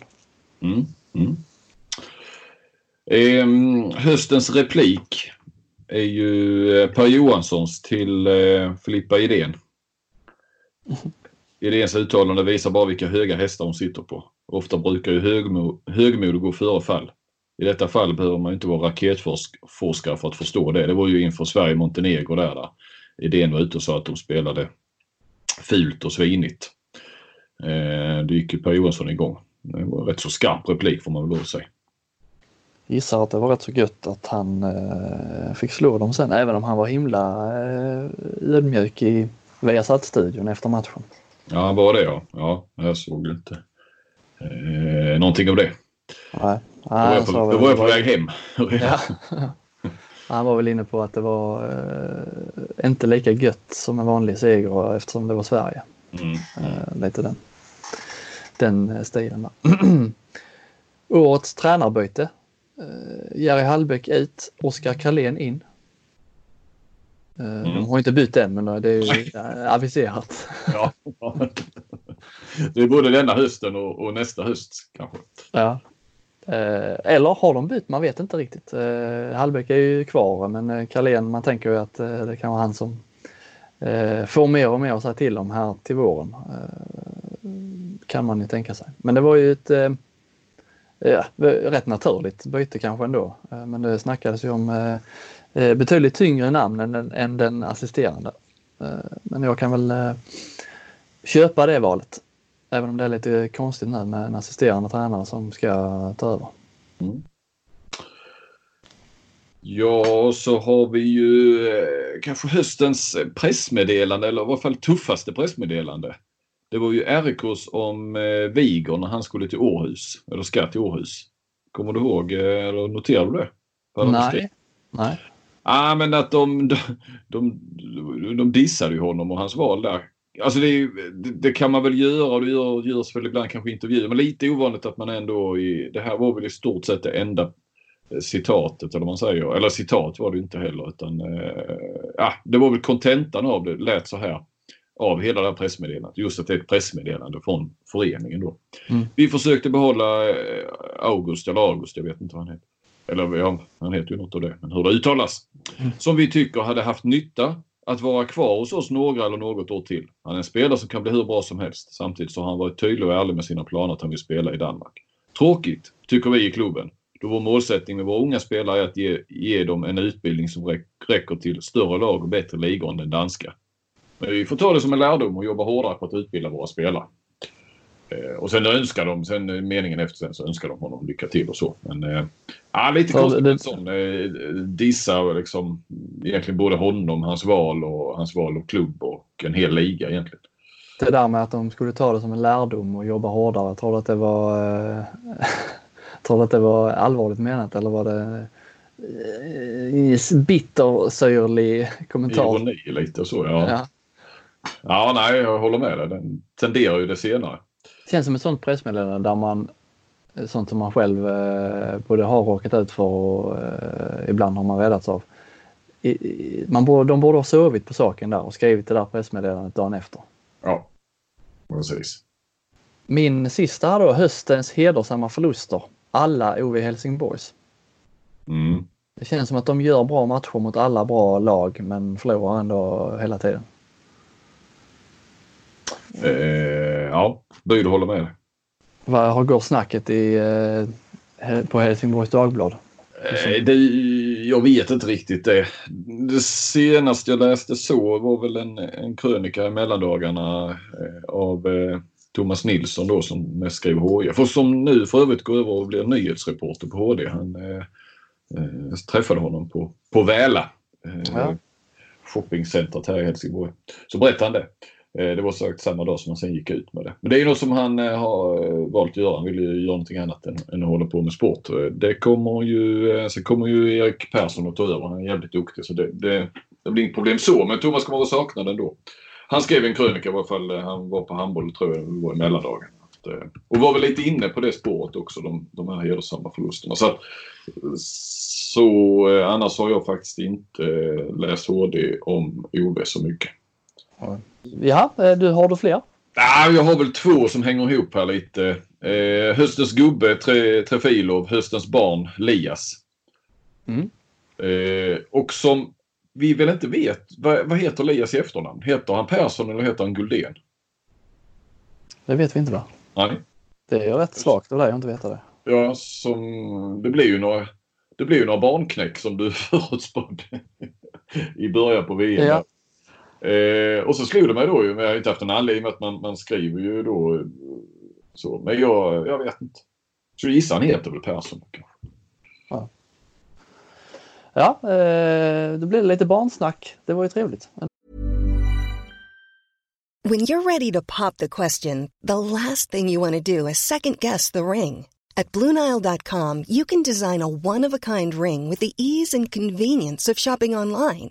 Mm. Mm. Eh, höstens replik är ju eh, Per Johanssons till eh, Filippa Idén. Idéns uttalande visar bara vilka höga hästar hon sitter på. Ofta brukar ju högmod, högmod gå före fall. I detta fall behöver man inte vara raketforskare för att förstå det. Det var ju inför Sverige-Montenegro där, där idén var ute och sa att de spelade fult och svinigt. Eh, då gick ju Per Johansson igång. Det var en rätt så skarp replik får man väl lov att säga. Gissar att det var rätt så gött att han eh, fick slå dem sen även om han var himla eh, ödmjuk i Viasat-studion efter matchen. Ja, han var det ja. Ja, jag såg inte eh, någonting av det. Nej. Då var jag på, var jag på väg hem. ja. Han var väl inne på att det var eh, inte lika gött som en vanlig seger eftersom det var Sverige. Mm. Eh, lite den, den eh, stilen. Årets tränarbyte. Eh, Jerry Hallbäck ut, Oskar Karlén in. Eh, mm. De har inte bytt än men det är ju aviserat. ja. Det är både denna hösten och, och nästa höst kanske. Ja, Eh, Eh, eller har de bytt? Man vet inte riktigt. Eh, Hallbäck är ju kvar men eh, Carlén, man tänker ju att eh, det kan vara han som får mer och mer att säga till om här till våren. Kan man ju tänka sig. Men det var ju ett, ja, rätt naturligt byte kanske ändå. Men det snackades ju om betydligt tyngre namn än, än den assisterande. Men jag kan väl köpa det valet. Även om det är lite konstigt nu med en assisterande tränare som ska ta över. Mm. Ja, så har vi ju eh, kanske höstens pressmeddelande eller i alla fall tuffaste pressmeddelande. Det var ju RIKs om eh, när han skulle till Århus, eller ska till Århus. Kommer du ihåg, eh, eller noterar du det? Nej. Nej. Ja, ah, men att de, de, de, de dissade ju honom och hans val där. Alltså det, det, det, kan man väl göra och det gör, görs väl ibland kanske intervjuer. Men lite ovanligt att man ändå i, det här var väl i stort sett det enda citatet eller vad man säger. Eller citat var det inte heller utan eh, det var väl kontentan av det, lät så här av hela det här pressmeddelandet. Just att det är ett pressmeddelande från föreningen då. Mm. Vi försökte behålla eh, August eller August, jag vet inte vad han heter. Eller ja, han heter ju något av det, men hur det uttalas. Mm. Som vi tycker hade haft nytta att vara kvar hos oss några eller något år till. Han är en spelare som kan bli hur bra som helst. Samtidigt så har han varit tydlig och ärlig med sina planer att han vill spela i Danmark. Tråkigt, tycker vi i klubben. Då vår målsättning med våra unga spelare är att ge, ge dem en utbildning som räcker till större lag och bättre ligor än den danska. Men vi får ta det som en lärdom och jobba hårdare på att utbilda våra spelare. Eh, och sen önskar de, sen meningen efter sen så önskar de honom lycka till och så. Men eh, ja, lite konstigt det... sån eh, dissa liksom egentligen både honom, hans val och hans val av klubb och en hel liga egentligen. Det där med att de skulle ta det som en lärdom och jobba hårdare, tror du att det var eh, Tror du att det var allvarligt menat eller var det eh, bittersyrlig kommentar? Ironi lite så ja. ja. Ja, nej, jag håller med dig. Den tenderar ju det senare. Det känns som ett sånt pressmeddelande där man sånt som man själv eh, både har råkat ut för och eh, ibland har man räddats av. I, man borde, de borde ha sovit på saken där och skrivit det där pressmeddelandet dagen efter. Ja, precis. Min sista då, höstens hedersamma förluster alla OV Helsingborgs. Mm. Det känns som att de gör bra matcher mot alla bra lag men förlorar ändå hela tiden. Eh, ja, böjd håller med. Vad har går snacket i, eh, på Helsingborgs Dagblad? Eh, det, jag vet inte riktigt det. Det senaste jag läste så var väl en, en krönika i mellandagarna eh, av eh, Thomas Nilsson då som mest skriver HIF och som nu för övrigt går över och blir nyhetsreporter på HD. Han eh, eh, träffade honom på, på Väla. Eh, ja. Shoppingcentret här i Helsingborg. Så berättade han det. Eh, det var sagt samma dag som han sen gick ut med det. Men det är något som han eh, har eh, valt att göra. Han vill ju göra någonting annat än, än att hålla på med sport. Det kommer ju, sen kommer ju Erik Persson att ta över. Han är jävligt duktig så det, det, det blir inget problem så. Men Thomas kommer att sakna den då. Han skrev en krönika i alla fall. Han var på handboll tror jag det var i mellandagen. Och var väl lite inne på det spåret också, de, de här hedersamma förlusterna. Så, att, så annars har jag faktiskt inte läst HD om OB så mycket. Ja, du, har du fler? Ja, jag har väl två som hänger ihop här lite. Eh, höstens gubbe Tre, Trefilov, höstens barn Lias. Mm. Eh, och som vi väl inte vet, vad, vad heter Lias i efternamn? Heter han Persson eller heter han Guldén? Det vet vi inte va? Nej. Det är rätt svagt av dig att inte veta det. Ja, som, det blir ju några, det blir ju några barnknäck som du förutspådde i början på VM. Ja. Eh, och så slog det mig då ju, men jag har inte haft en anledning med att man, man skriver ju då så. Men jag, jag vet inte. Så gissar han heter väl Persson kanske. Ja. Ja, eh, då blir det lite barnsnack. Det var ju trevligt. When you're ready to pop the question, the last thing you want to do is second guess the ring. At BlueNile.com you can design a one-of-a-kind ring with the ease and convenience of shopping online.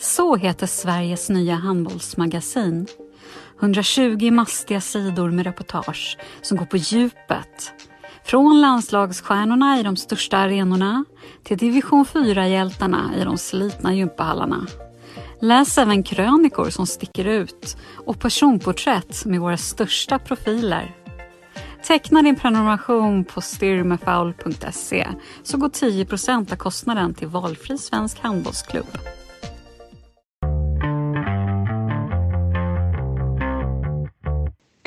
Så heter Sveriges nya handbollsmagasin. 120 mastiga sidor med reportage som går på djupet Från landslagsstjärnorna i de största arenorna till division 4-hjältarna i de slitna gympahallarna. Läs även krönikor som sticker ut och personporträtt med våra största profiler. Teckna din prenumeration på steerymefoul.se så går 10% av kostnaden till valfri svensk handbollsklubb.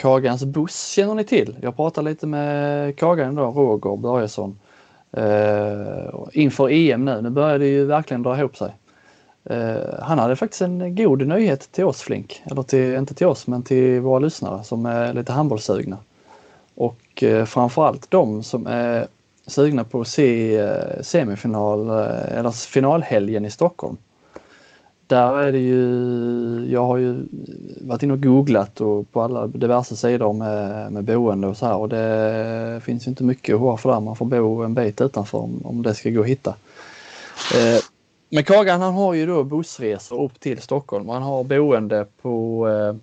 Kagans buss känner ni till. Jag pratade lite med Kagan idag, Roger Börjesson, Uh, inför EM nu. Nu börjar det ju verkligen dra ihop sig. Uh, han hade faktiskt en god nyhet till oss Flink, eller till, inte till oss men till våra lyssnare som är lite handbollssugna. Och uh, framförallt de som är sugna på att se semifinal eller finalhelgen i Stockholm. Där är det ju, jag har ju varit inne och googlat och på alla diverse sidor med, med boende och så här och det finns ju inte mycket att ha för där. Man får bo en bit utanför om, om det ska gå att hitta. Eh, men Kagan han har ju då bussresor upp till Stockholm. Han har boende på eh,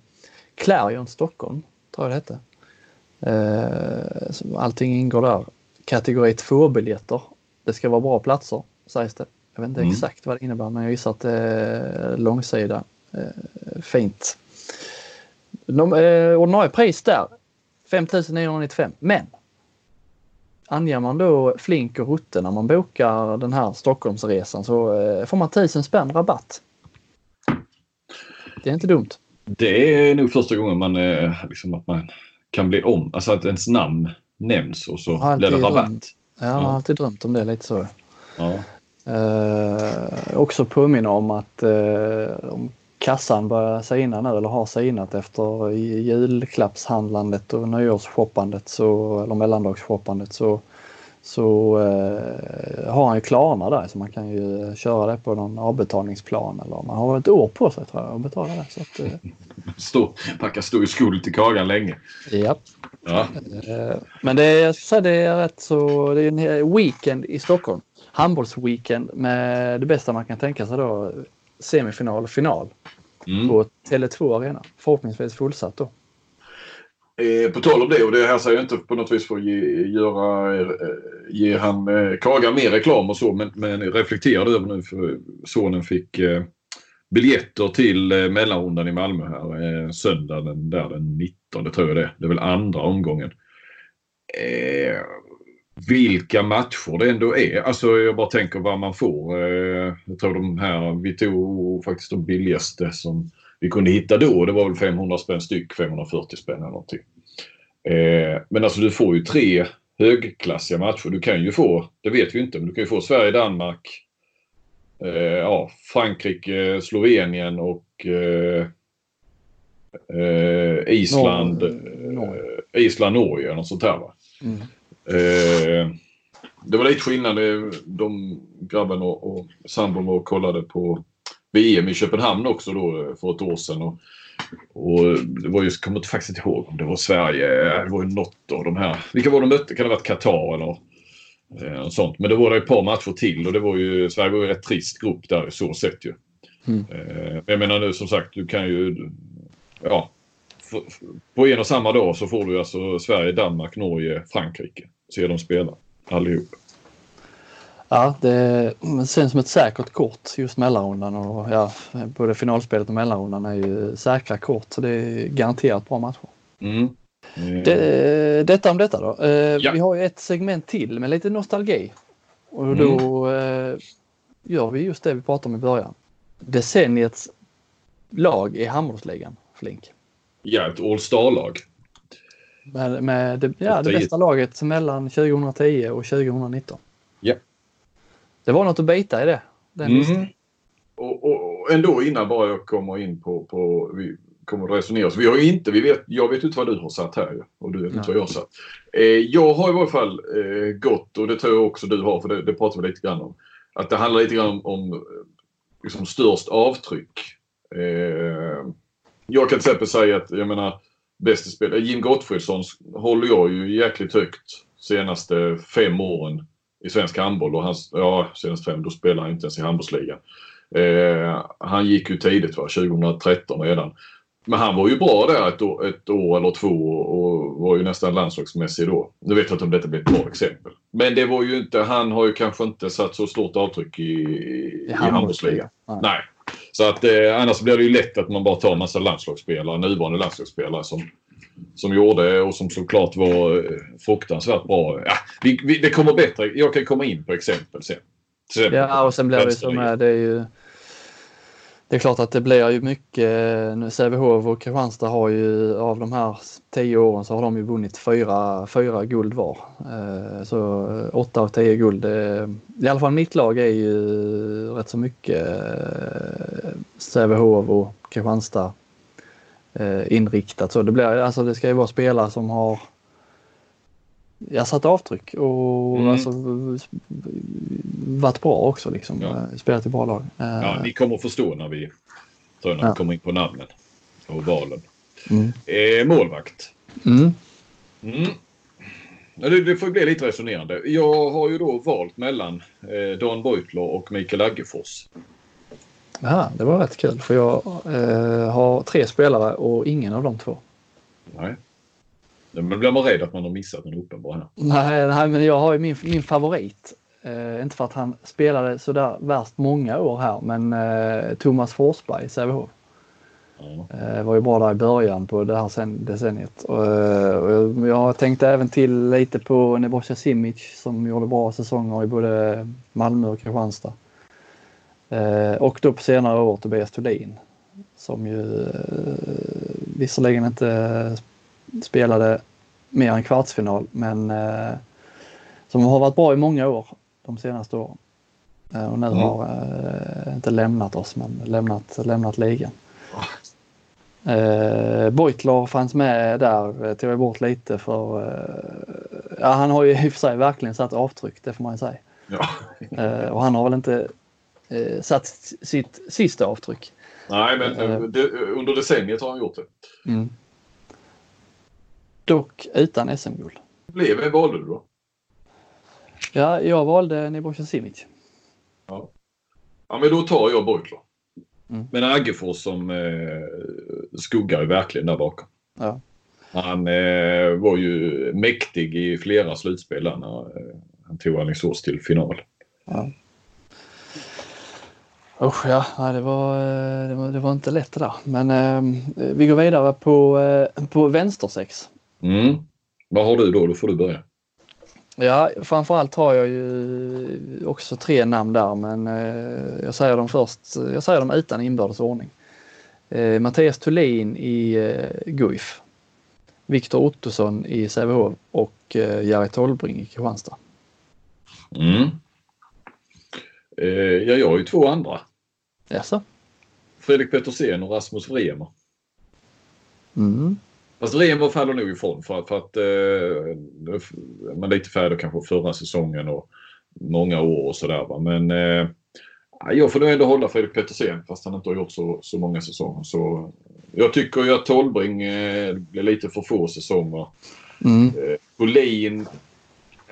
Clarion Stockholm, tror jag det hette. Eh, allting ingår där. Kategori 2-biljetter. Det ska vara bra platser sägs det. Jag vet inte mm. exakt vad det innebär men jag gissar att det är långsida. Eh, fint. De, eh, ordinarie pris där 5995 men anger man då flink och rutte när man bokar den här Stockholmsresan så eh, får man 1000 spänn rabatt. Det är inte dumt. Det är nog första gången man, liksom att man kan bli om, alltså att ens namn nämns och så blir det rabatt. Ja, jag har alltid drömt om det lite så. Ja. Eh, också påminna om att eh, om kassan börjar sina nu eller har sinat efter julklappshandlandet och nyårsshoppandet så, eller mellandagsshoppandet så, så eh, har han ju Klarna där så man kan ju köra det på någon avbetalningsplan eller man har ett år på sig tror jag att betala det. Så att, eh. Stå, packa stor skuld till kagan länge. Ja. ja. Eh, men det, jag ska säga, det är rätt så, det är en weekend i Stockholm. Handbollsweekend med det bästa man kan tänka sig då semifinal och final mm. på Tele2 Arena. Förhoppningsvis fullsatt då. Eh, på tal om det och det här säger jag inte på något vis för att ge, göra, eh, ge han eh, Kaga mer reklam och så men, men reflekterade över nu för sonen fick eh, biljetter till eh, mellanrundan i Malmö här eh, söndagen där den 19 tror jag det Det är väl andra omgången. Eh, vilka matcher det ändå är. Alltså jag bara tänker vad man får. Eh, jag tror de här, vi tog faktiskt de billigaste som vi kunde hitta då. Det var väl 500 spänn styck, 540 spänn eller någonting. Eh, men alltså du får ju tre högklassiga matcher. Du kan ju få, det vet vi inte, men du kan ju få Sverige-Danmark, eh, ja, Frankrike, Slovenien och Island, Norge. Island, Norge och sånt här. Va? Mm. Eh, det var lite skillnad. De grabben och, och sambon var och kollade på VM i Köpenhamn också då för ett år sedan. Och, och det var just, kommer faktiskt inte ihåg om det var Sverige, det var ju något av de här. Vilka var de mötte? Kan det ha varit Qatar eller eh, sånt? Men det var det ett par matcher till och det var ju, Sverige var ju en rätt trist grupp där i så sätt ju. Mm. Eh, jag menar nu som sagt, du kan ju, ja, på en och samma dag så får du alltså Sverige, Danmark, Norge, Frankrike. Se dem spela allihop. Ja, det känns som ett säkert kort just mellanrundan och ja, både finalspelet och mellanrundan är ju säkra kort så det är garanterat bra matcher. Mm. Mm. Det, detta om detta då. Eh, ja. Vi har ju ett segment till med lite nostalgi. Och då mm. eh, gör vi just det vi pratade om i början. Decenniets lag i handbollsligan, Flink. Ja, ett All Star-lag. Med, med det, ja, det bästa laget mellan 2010 och 2019. Ja. Det var något att bita i det. Mm. Och, och, och, ändå innan bara jag kommer in på, på vi kommer att resonera. Så vi har inte, vi vet, jag vet inte vad du har satt här och du vet inte vad jag har satt. Eh, jag har i varje fall eh, gått och det tror jag också du har för det, det pratar vi lite grann om. Att det handlar lite grann om, om liksom störst avtryck. Eh, jag kan till exempel säga att jag menar bästa spelare, Jim Gottfridsson håller jag ju jäkligt högt senaste fem åren i svensk handboll och hans, ja senaste fem, då spelar han inte ens i handbollsligan. Eh, han gick ju tidigt va, 2013 redan. Men han var ju bra där ett år, ett år eller två och var ju nästan landslagsmässig då. Nu vet jag inte om detta blir ett bra exempel. Men det var ju inte, han har ju kanske inte satt så stort avtryck i, i, i handbollsligan. Nej. Nej. Så att eh, annars blir det ju lätt att man bara tar en massa landslagsspelare, nuvarande landslagsspelare som, som gjorde och som såklart var eh, fruktansvärt bra. Ja, vi, vi, det kommer bättre. Jag kan komma in på exempel sen. sen ja, och sen blir det som är, det är ju det är klart att det blir ju mycket, Sävehof och Kristianstad har ju av de här tio åren så har de ju vunnit fyra, fyra guld var. Eh, så eh, åtta av tio guld. Eh, I alla fall mitt lag är ju rätt så mycket Sävehof och Kristianstad inriktat. Så det, blir, alltså det ska ju vara spelare som har jag satt avtryck och mm. alltså, varit bra också. Liksom. Ja. Eh, spelat i bra lag. Ja, ni kommer att förstå när vi, tror när ja. kommer in på namnen och valen. Mm. Eh, målvakt. Mm. Mm. Det, det får bli lite resonerande. Jag har ju då valt mellan eh, Dan Beutler och Mikael Aggefors. Ja, det var rätt kul för jag eh, har tre spelare och ingen av de två. Nej. Men blir man rädd att man har missat en uppenbar här? Nej, nej men jag har ju min, min favorit. Eh, inte för att han spelade sådär värst många år här, men eh, Thomas Forsberg i Sävehof. Ja. Eh, var ju bra där i början på det här sen, decenniet. Och, eh, och jag tänkte även till lite på Nebojsa Simic som gjorde bra säsonger i både Malmö och Kristianstad. Eh, och då på senare år Tobias Thulin som ju eh, visserligen inte spelade mer än kvartsfinal men eh, som har varit bra i många år de senaste åren. Eh, och nu mm. har eh, inte lämnat oss men lämnat, lämnat ligan. Eh, Beutler fanns med där, eh, tog jag bort lite för eh, ja, han har ju i och för sig verkligen satt avtryck, det får man ju säga. Ja. eh, och han har väl inte eh, satt sitt sista avtryck. Nej, men eh, det, under decenniet har han gjort det. Mm dock utan SM-guld. Vem valde du då? Ja, jag valde Nebojsa Simic. Ja. ja, men då tar jag Beutler. Mm. Men Aggefors som eh, skuggar verkligen där bakom. Ja. Han eh, var ju mäktig i flera slutspel när eh, han tog Alingsås till final. Ja. Usch ja, det var, eh, det var, det var inte lätt det där. Men eh, vi går vidare på, eh, på vänstersex. Mm. Vad har du då? Då får du börja. Ja, framförallt har jag ju också tre namn där men eh, jag säger dem först. Jag säger dem utan inbördes ordning. Eh, Mattias Thulin i eh, Guif. Viktor Ottosson i Sävehof och eh, Jerry Tolbring i Kristianstad. Mm. Eh, ja, jag har ju två andra. Jaså? Fredrik Petersen och Rasmus Vremer. Mm. Fast Remo faller nog ifrån för, för att eh, man är lite färdig kanske förra säsongen och många år och sådär. Men eh, jag får nog ändå hålla Fredrik Petersen fast han inte har gjort så, så många säsonger. Så jag tycker ju att Tolbring eh, blev lite för få säsonger. Mm. Eh, Bolin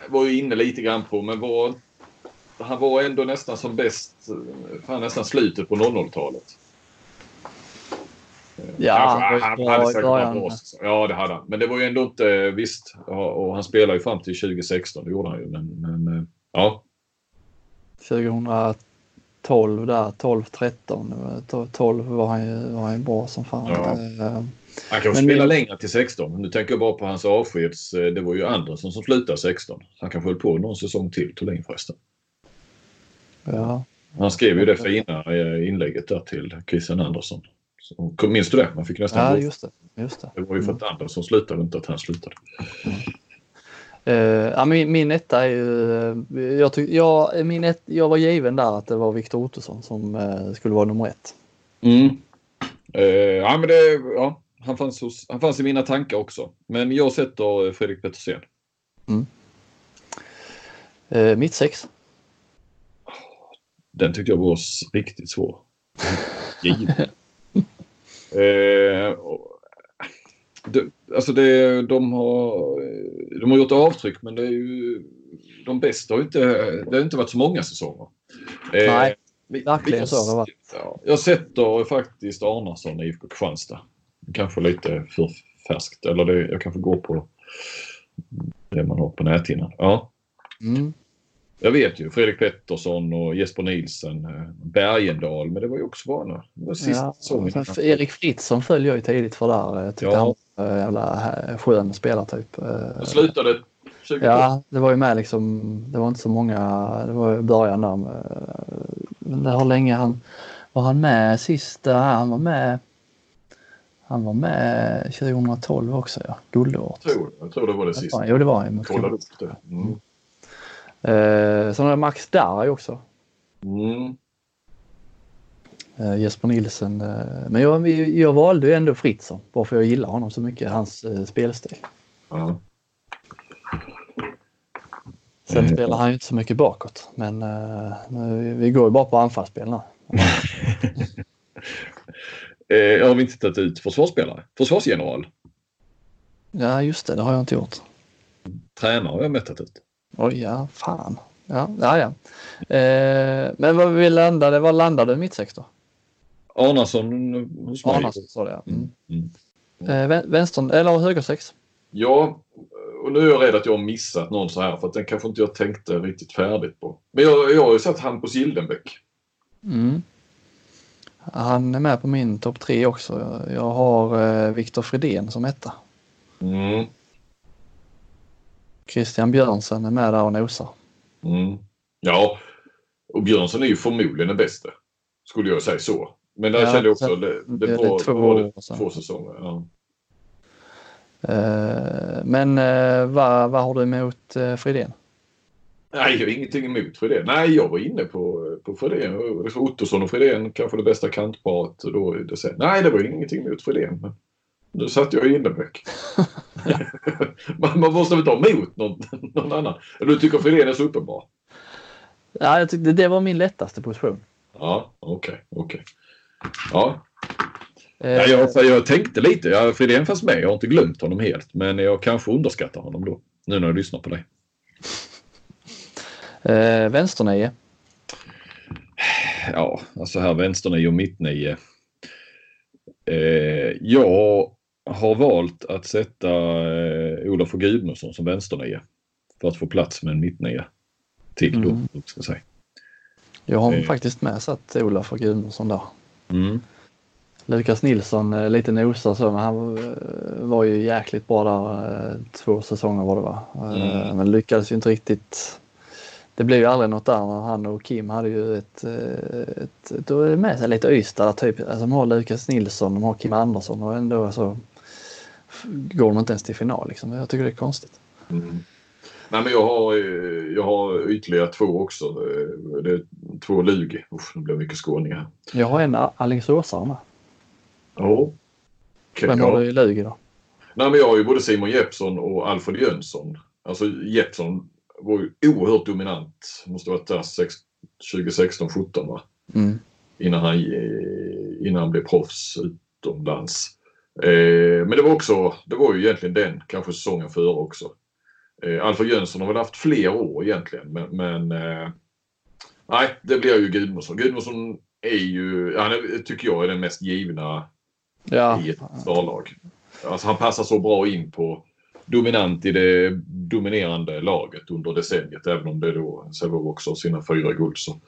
var ju inne lite grann på men var, han var ändå nästan som bäst, eh, fan nästan slutet på 00-talet. Ja, Kanske, han, hade säkert varit bra. Ja, det hade han. Men det var ju ändå inte, visst, och han spelade ju fram till 2016, det gjorde han ju. Men, men eh, ja. 2012 där, 12, 13. 12 var han ju, var han bra som fan. Ja. Eh, han kan spela men... längre till 16. Nu tänker jag bara på hans avskeds... Eh, det var ju Andersson som slutade 16. Han kanske höll på någon säsong till, Thulin förresten. Ja. Han skrev ju det fina inlägget där till Christian Andersson. Minns du det? Man fick nästan ja, just det, just det. det var ju för att mm. Andersson slutade, inte att han slutade. Mm. Uh, ja, min, min etta är ju, eh, jag, tyck, jag, min ett, jag var given där att det var Viktor Ottosson som uh, skulle vara nummer ett. Mm. Uh, ja, men det, ja, han, fanns hos, han fanns i mina tankar också. Men jag sätter Fredrik Petersen. Mm. mitt sex. Den tyckte jag var riktigt svår. Given. Eh, det, alltså det, de, har, de har gjort avtryck men det är ju, de bästa har inte, det har inte varit så många säsonger. Eh, Nej, verkligen så har det varit. Ja, jag sätter faktiskt Arnason i IFK Kristianstad. kanske lite för färskt. Eller det, jag kanske går på det man har på näthinnan. Ja. Mm. Jag vet ju Fredrik Pettersson och Jesper Nilsen, eh, Bergendal, men det var ju också bara ja, Erik Fritzson föll jag ju tidigt för där. Jag tyckte ja. han var en jävla skön spelartyp. Jag slutade 20 Ja, det var ju med liksom. Det var inte så många. Det var i början där. Men det har länge han var han med sista. Han var med. Han var med 2012 också ja. Guldåret. Jag tror, jag tror det var det sista. Jo det var han. Kollade upp det. Mm. Eh, sen har jag Max Darj också. Mm. Eh, Jesper Nilsen. Eh, men jag, jag valde ju ändå Fritzson. Varför jag gillar honom så mycket. Hans eh, spelstil. Mm. Sen spelar han ju inte så mycket bakåt. Men uh, vi går ju bara på anfallsspel nu. eh, har vi inte tagit ut försvarsspelare? Försvarsgeneral? Ja just det, det har jag inte gjort. Tränare har jag med tagit ut. Oj, ja fan. Ja, ja. ja. Eh, men vad vi landade, vad landade mittsex då? Arnason hos mig. Arnason sa det ja. Mm. Mm. mm. Eh, vänster eller högersex? Ja, och nu är jag rädd att jag har missat någon så här för att den kanske inte jag tänkte riktigt färdigt på. Men jag, jag har ju sett Hampus Gildenbäck. Mm. Han är med på min topp tre också. Jag har eh, Viktor Fredén som etta. Mm. Christian Björnsen är med där och nosar. Mm. Ja, och Björnsen är ju förmodligen den bästa. Skulle jag säga så. Men där ja, kände jag också, det, det, det var, två, var det två säsonger. Ja. Uh, men uh, vad, vad har du emot uh, Fridén? Nej, jag har ingenting emot Fridén. Nej, jag var inne på, på Fridén. Ottosson och Fridén kanske det bästa kantparet då i december. Nej, det var ingenting emot Fridén. Nu satt jag i Innebäck. man, man måste väl ta emot någon, någon annan. Eller du tycker Fridén är så uppenbar? Ja, jag tyckte det var min lättaste position. Ja, okej, okay, okej. Okay. Ja. Eh, ja, jag, jag tänkte lite. Ja, Fridén fanns med. Jag har inte glömt honom helt. Men jag kanske underskattar honom då. Nu när jag lyssnar på dig. Eh, vänsternio? Ja, alltså här vänsternio och mittnio. Eh, jag har valt att sätta eh, Olof och Gudmundsson som vänsternio. För att få plats med en mittnia till då. Mm. Ska säga. Jag har eh. faktiskt med satt Olof och Gudmundsson där. Mm. Lukas Nilsson eh, lite nosar så men han eh, var ju jäkligt bra där två säsonger var det va. Mm. Men lyckades ju inte riktigt det blev ju aldrig något där han och Kim hade ju ett, ett, ett, ett med sig lite Ystad typ. Alltså de har Lukas Nilsson, de har Kim Andersson och ändå så går de inte ens till final liksom. Jag tycker det är konstigt. Mm. Nej men jag har, jag har ytterligare två också. Det är två Lugi. Det blir mycket skåningar. Jag har en Alingsåsare med. Ja. Okay, Vem har du i Lugi då? Nej men jag har ju både Simon Jeppsson och Alfred Jönsson. Alltså Jeppsson var ju oerhört dominant. Måste ha varit där 2016, 17 va? Mm. Innan, han, innan han blev proffs utomlands. Eh, men det var också, det var ju egentligen den, kanske säsongen före också. Eh, Alfred Jönsson har väl haft fler år egentligen men, men eh, nej, det blir ju Gudmundsson. Gudmundsson är ju, han är, tycker jag är den mest givna ja. i ett starlag. Alltså han passar så bra in på dominant i det dominerande laget under decenniet. Även om det då Sävehof också har sina fyra guld så,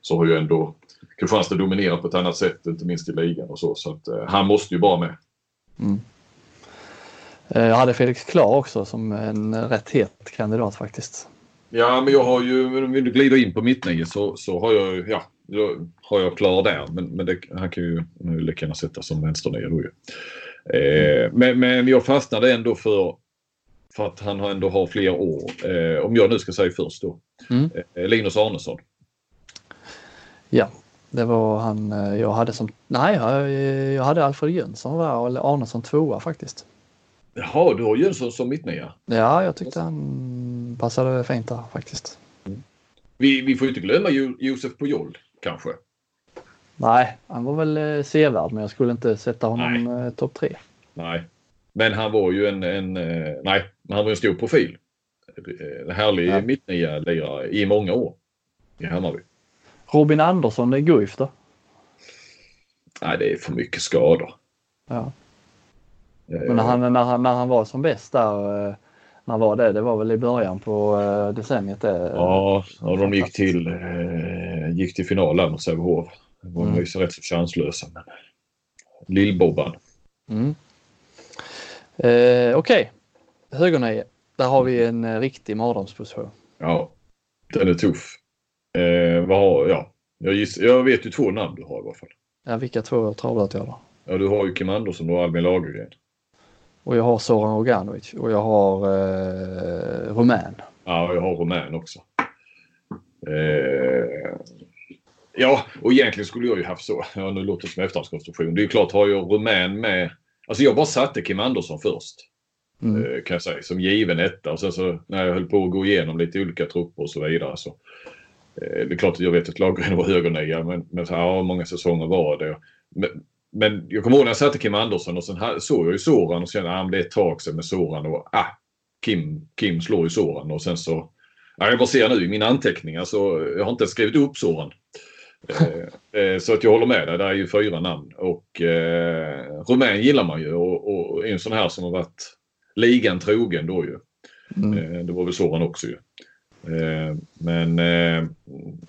så har ju ändå Kristianstad dominerat på ett annat sätt, inte minst i ligan och så. Så att, eh, han måste ju vara med. Mm. Eh, jag hade Felix Klar också som en rätt het kandidat faktiskt. Ja, men jag har ju, om du glider in på mittnio så, så har jag, ja, har jag Klar där. Men, men det, han kan ju lika gärna sätta som vänsternia då ju. Eh, men, men jag fastnade ändå för för att han ändå har fler år. Eh, om jag nu ska säga först då. Mm. Eh, Linus Arnesson. Ja, det var han eh, jag hade som... Nej, jag, hade Alfred Jönsson där och Arnesson tvåa faktiskt. Jaha, du har Jönsson som mittnia? Ja, jag tyckte han passade fint där faktiskt. Mm. Vi, vi får inte glömma jo, Josef Pujol kanske? Nej, han var väl eh, sevärd men jag skulle inte sätta honom eh, topp tre. Nej, men han var ju en, en nej, han var en stor profil. En härlig ja. mittnia-lirare i många år i Hammarby. Robin Andersson i Guif då? Nej, det är för mycket skador. Ja. Men när han, när, han, när han var som bäst där, eh, när var det? Det var väl i början på decenniet? Det, ja, och de gick till, gick till final där mot Sävehof. De var mm. ju rätt så chanslösa. Men... Lill-Bobban. Mm. Eh, Okej, okay. högernio. Där har vi en eh, riktig mardrömsposition. Ja, den är tuff. Eh, vad har, ja. jag, giss, jag vet ju två namn du har i alla fall. Ja, vilka två travlat jag då? Ja, du har ju Kim Andersson och Albin Lagergren. Och jag har Soran Roganovic och jag har eh, Rumän. Ja, jag har Rumän också. Eh, ja, och egentligen skulle jag ju haft så. Ja, nu låter det som efterhandskonstruktion. Det är ju klart, har jag Rumän med. Alltså jag bara satte Kim Andersson först. Mm. Eh, kan jag säga, som given etta. Och sen så när jag höll på att gå igenom lite olika trupper och så vidare så det är klart att jag vet att Lagergren var högernia men, men så, ja, många säsonger var det. Men, men jag kommer ihåg när jag satte Kim Andersson och sen såg jag ju Soran och kände att ah, det är ett tag sedan med Soran och ah, Kim, Kim slår ju Soran och sen så Ja, jag bara ser nu i mina anteckningar så jag har inte skrivit upp Soran. eh, så att jag håller med dig, det är ju fyra namn. Och eh, Rumän gillar man ju och, och en sån här som har varit ligan trogen då ju. Mm. Eh, det var väl Soran också ju. Eh, men eh,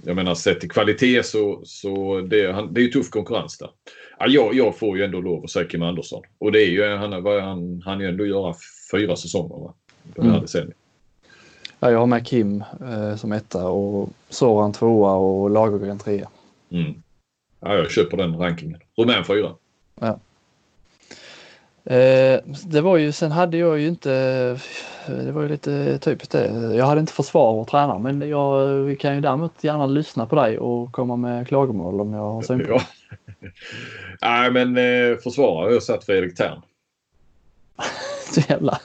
jag menar sett till kvalitet så, så det, han, det är ju tuff konkurrens där. Ja, jag, jag får ju ändå lov att säga Kim Andersson. Och det är ju, han, han, han ju ändå göra fyra säsonger va? Den här mm. Ja, jag har med Kim eh, som etta och Soran tvåa och Lagergren trea. Mm. Ja, jag köper den rankingen. Rumän fyra. Ja. Eh, det var ju, sen hade jag ju inte, det var ju lite typiskt det. Jag hade inte försvar och tränare men jag, kan ju däremot gärna lyssna på dig och komma med klagomål om jag har synpunkter. Ja. Nej men eh, försvarare har jag satt Fredrik Tern. Så jävla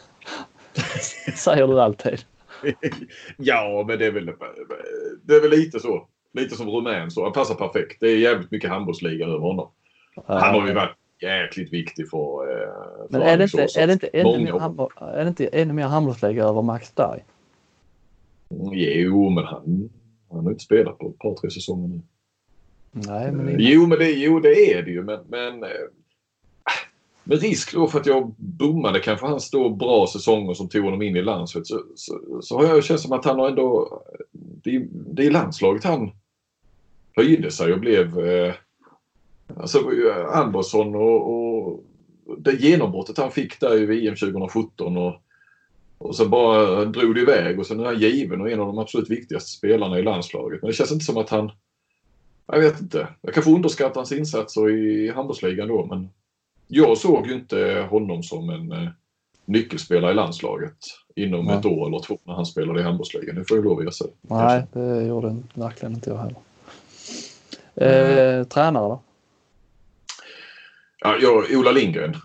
säger du alltid. ja men det är väl, det är väl lite så. Lite som Rumän så. Han passar perfekt. Det är jävligt mycket handbollsliga över honom. Han har ju varit jäkligt viktig för... Eh, Men är det, inte, är, det inte ännu mer handboll, är det inte ännu mer handbollsläge över Max Berg? Mm, jo, men han, han har inte spelat på ett par, tre säsonger nu. Nej, men eh, jo, men det, jo, det är det ju. Men, men eh, med risk då för att jag bommade kanske hans då bra säsonger som tog honom in i landslaget så, så, så har jag känt som att han har ändå... Det, det är landslaget han höjde sig och blev... Eh, Alltså Andersson och, och det genombrottet han fick där i VM 2017 och, och sen bara drog det iväg och sen är han given och en av de absolut viktigaste spelarna i landslaget. Men det känns inte som att han... Jag vet inte. Jag kanske underskattar hans insatser i handbollsligan då men jag såg ju inte honom som en eh, nyckelspelare i landslaget inom Nej. ett år eller två när han spelade i handbollsligan. Det får jag lov att erkänna. Nej, det gjorde verkligen inte jag heller. Eh, tränare då? Ja, jag, Ola Lindgren.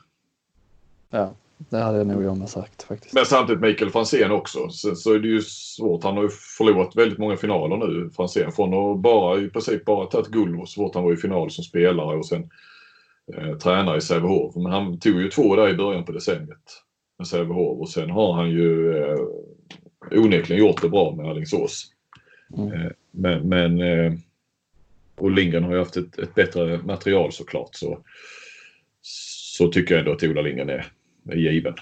Ja, det hade jag nog jag med sagt faktiskt. Men samtidigt Mikael Franzén också. Så, så är det ju svårt. Han har ju förlorat väldigt många finaler nu, Franzén. Från att bara, i princip bara tagit guld så fort han var i final som spelare och sen eh, tränare i Sävehof. Men han tog ju två där i början på decenniet med Sävehof och sen har han ju eh, onekligen gjort det bra med Alingsås. Mm. Eh, men, men eh, och Lindgren har ju haft ett, ett bättre material såklart. Så så tycker jag ändå att Ola Lindgren är, är given.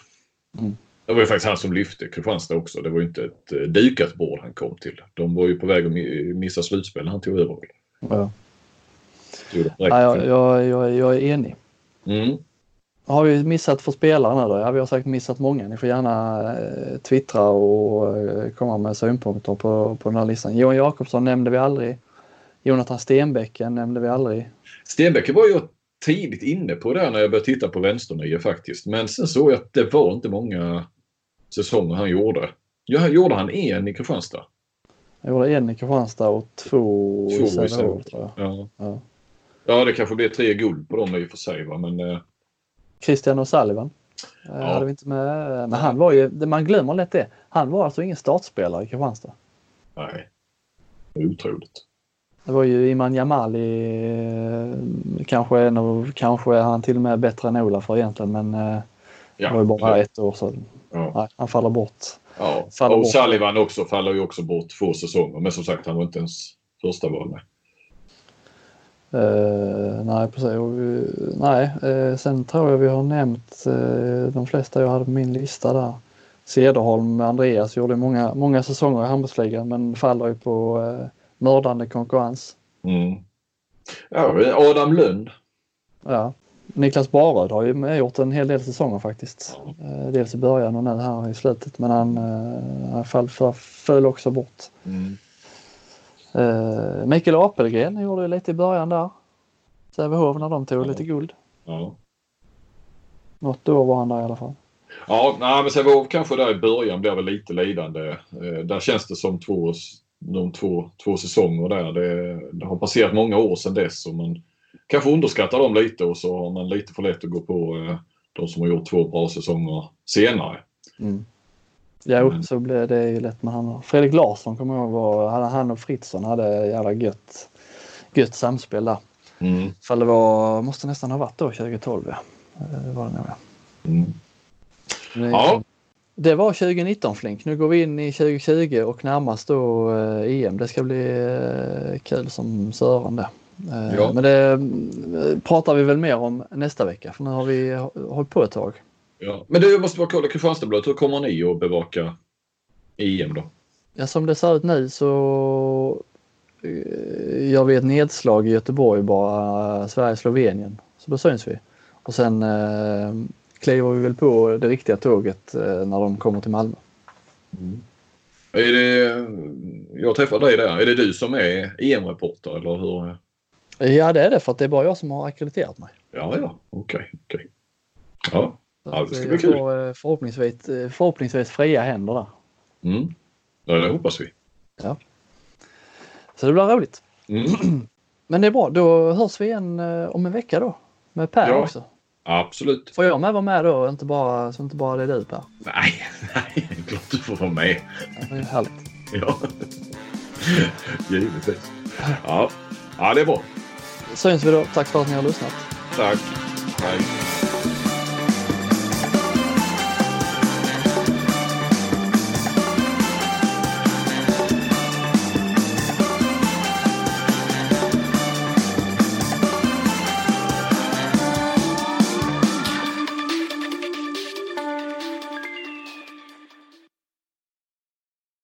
Mm. Det var ju faktiskt han som lyfte Kristianstad också. Det var ju inte ett eh, dukat bord han kom till. De var ju på väg att missa slutspel när han tog över. Ja. Ja, jag, jag, jag, jag är enig. Mm. Har vi missat för spelarna då? Ja, vi har säkert missat många. Ni får gärna eh, twittra och eh, komma med synpunkter på, på den här listan. Johan Jakobsson nämnde vi aldrig. Jonathan Stenbäcken nämnde vi aldrig. Stenbäcken var ju tidigt inne på det när jag började titta på vänsternio faktiskt. Men sen såg jag att det var inte många säsonger han gjorde. Ja, gjorde han en i Kristianstad? Han gjorde en i Kristianstad och två, två i Sävehof tror jag. Ja. Ja. ja, det kanske blir tre guld på dem i och för sig. Va? Men, eh... Christian och Sullivan. Eh, ja. Hade vi inte med. Men han var ju, man glömmer lätt det. Han var alltså ingen startspelare i Kristianstad. Nej. Otroligt. Det var ju Iman Jamali, eh, kanske, en av, kanske är han till och med bättre än Ola för egentligen men eh, ja, det var ju bara det. ett år så ja. nej, han faller bort. Ja. Faller och bort. Sullivan också faller ju också bort två säsonger men som sagt han var inte ens första val med. Uh, nej, precis. Vi, nej, uh, sen tror jag vi har nämnt uh, de flesta jag hade på min lista där. Cederholm Andreas gjorde många, många säsonger i handbollsligan men faller ju på uh, mördande konkurrens. Mm. Ja, Adam Lund. Ja. Niklas Baröd har ju gjort en hel del säsonger faktiskt. Ja. Dels i början och nu här i slutet men han, han fall, föll också bort. Mm. Uh, Mikael Apelgren gjorde lite i början där. Sävehof när de tog ja. lite guld. Ja. Något år var han där i alla fall. Ja, nej, men Sävehof kanske där i början blev väl lite lidande. Där känns det som två, de två, två säsonger där. Det, det, har passerat många år sedan dess och man kanske underskattar dem lite och så har man lite för lätt att gå på uh, de som har gjort två bra säsonger senare. Mm. Jo, mm. så blev det ju lätt med han. Fredrik Larsson kommer jag ihåg var, han och Fritzson hade jävla gött, gött samspel där. Mm. För det var, måste nästan ha varit då 2012 ja. Det var det nog ja. Mm. Det, ja. Det var 2019 Flink. Nu går vi in i 2020 och närmast då eh, EM. Det ska bli eh, kul som sören det. Eh, ja. Men det eh, pratar vi väl mer om nästa vecka för nu har vi hållit på ett tag. Ja. Men du, måste bara kolla Kristianstadsbladet. Hur kommer ni att bevaka EM då? Ja, som det ser ut nu så eh, gör vi ett nedslag i Göteborg bara, Sverige-Slovenien. Så då syns vi. Och sen eh, kliver vi väl på det riktiga tåget eh, när de kommer till Malmö. Mm. Är det, jag träffar dig där. Är det du som är EM-reporter eller hur? Ja det är det för att det är bara jag som har akkrediterat mig. Ja, ja, okej. Okay, okay. Ja. Ja, det ska bli kul. Får eh, förhoppningsvis, eh, förhoppningsvis fria händer där. Mm. Ja, det hoppas vi. Ja. Så det blir roligt. Mm. Men det är bra, då hörs vi igen eh, om en vecka då. Med Per ja, också. Absolut. Får jag med vara med då? Inte bara, så inte bara det är du Per? Nej, nej, klart du får vara med. Ja, det är härligt. Ja, givetvis. Ja. ja, det är bra. Syns vi då. Tack för att ni har lyssnat. Tack. Hej.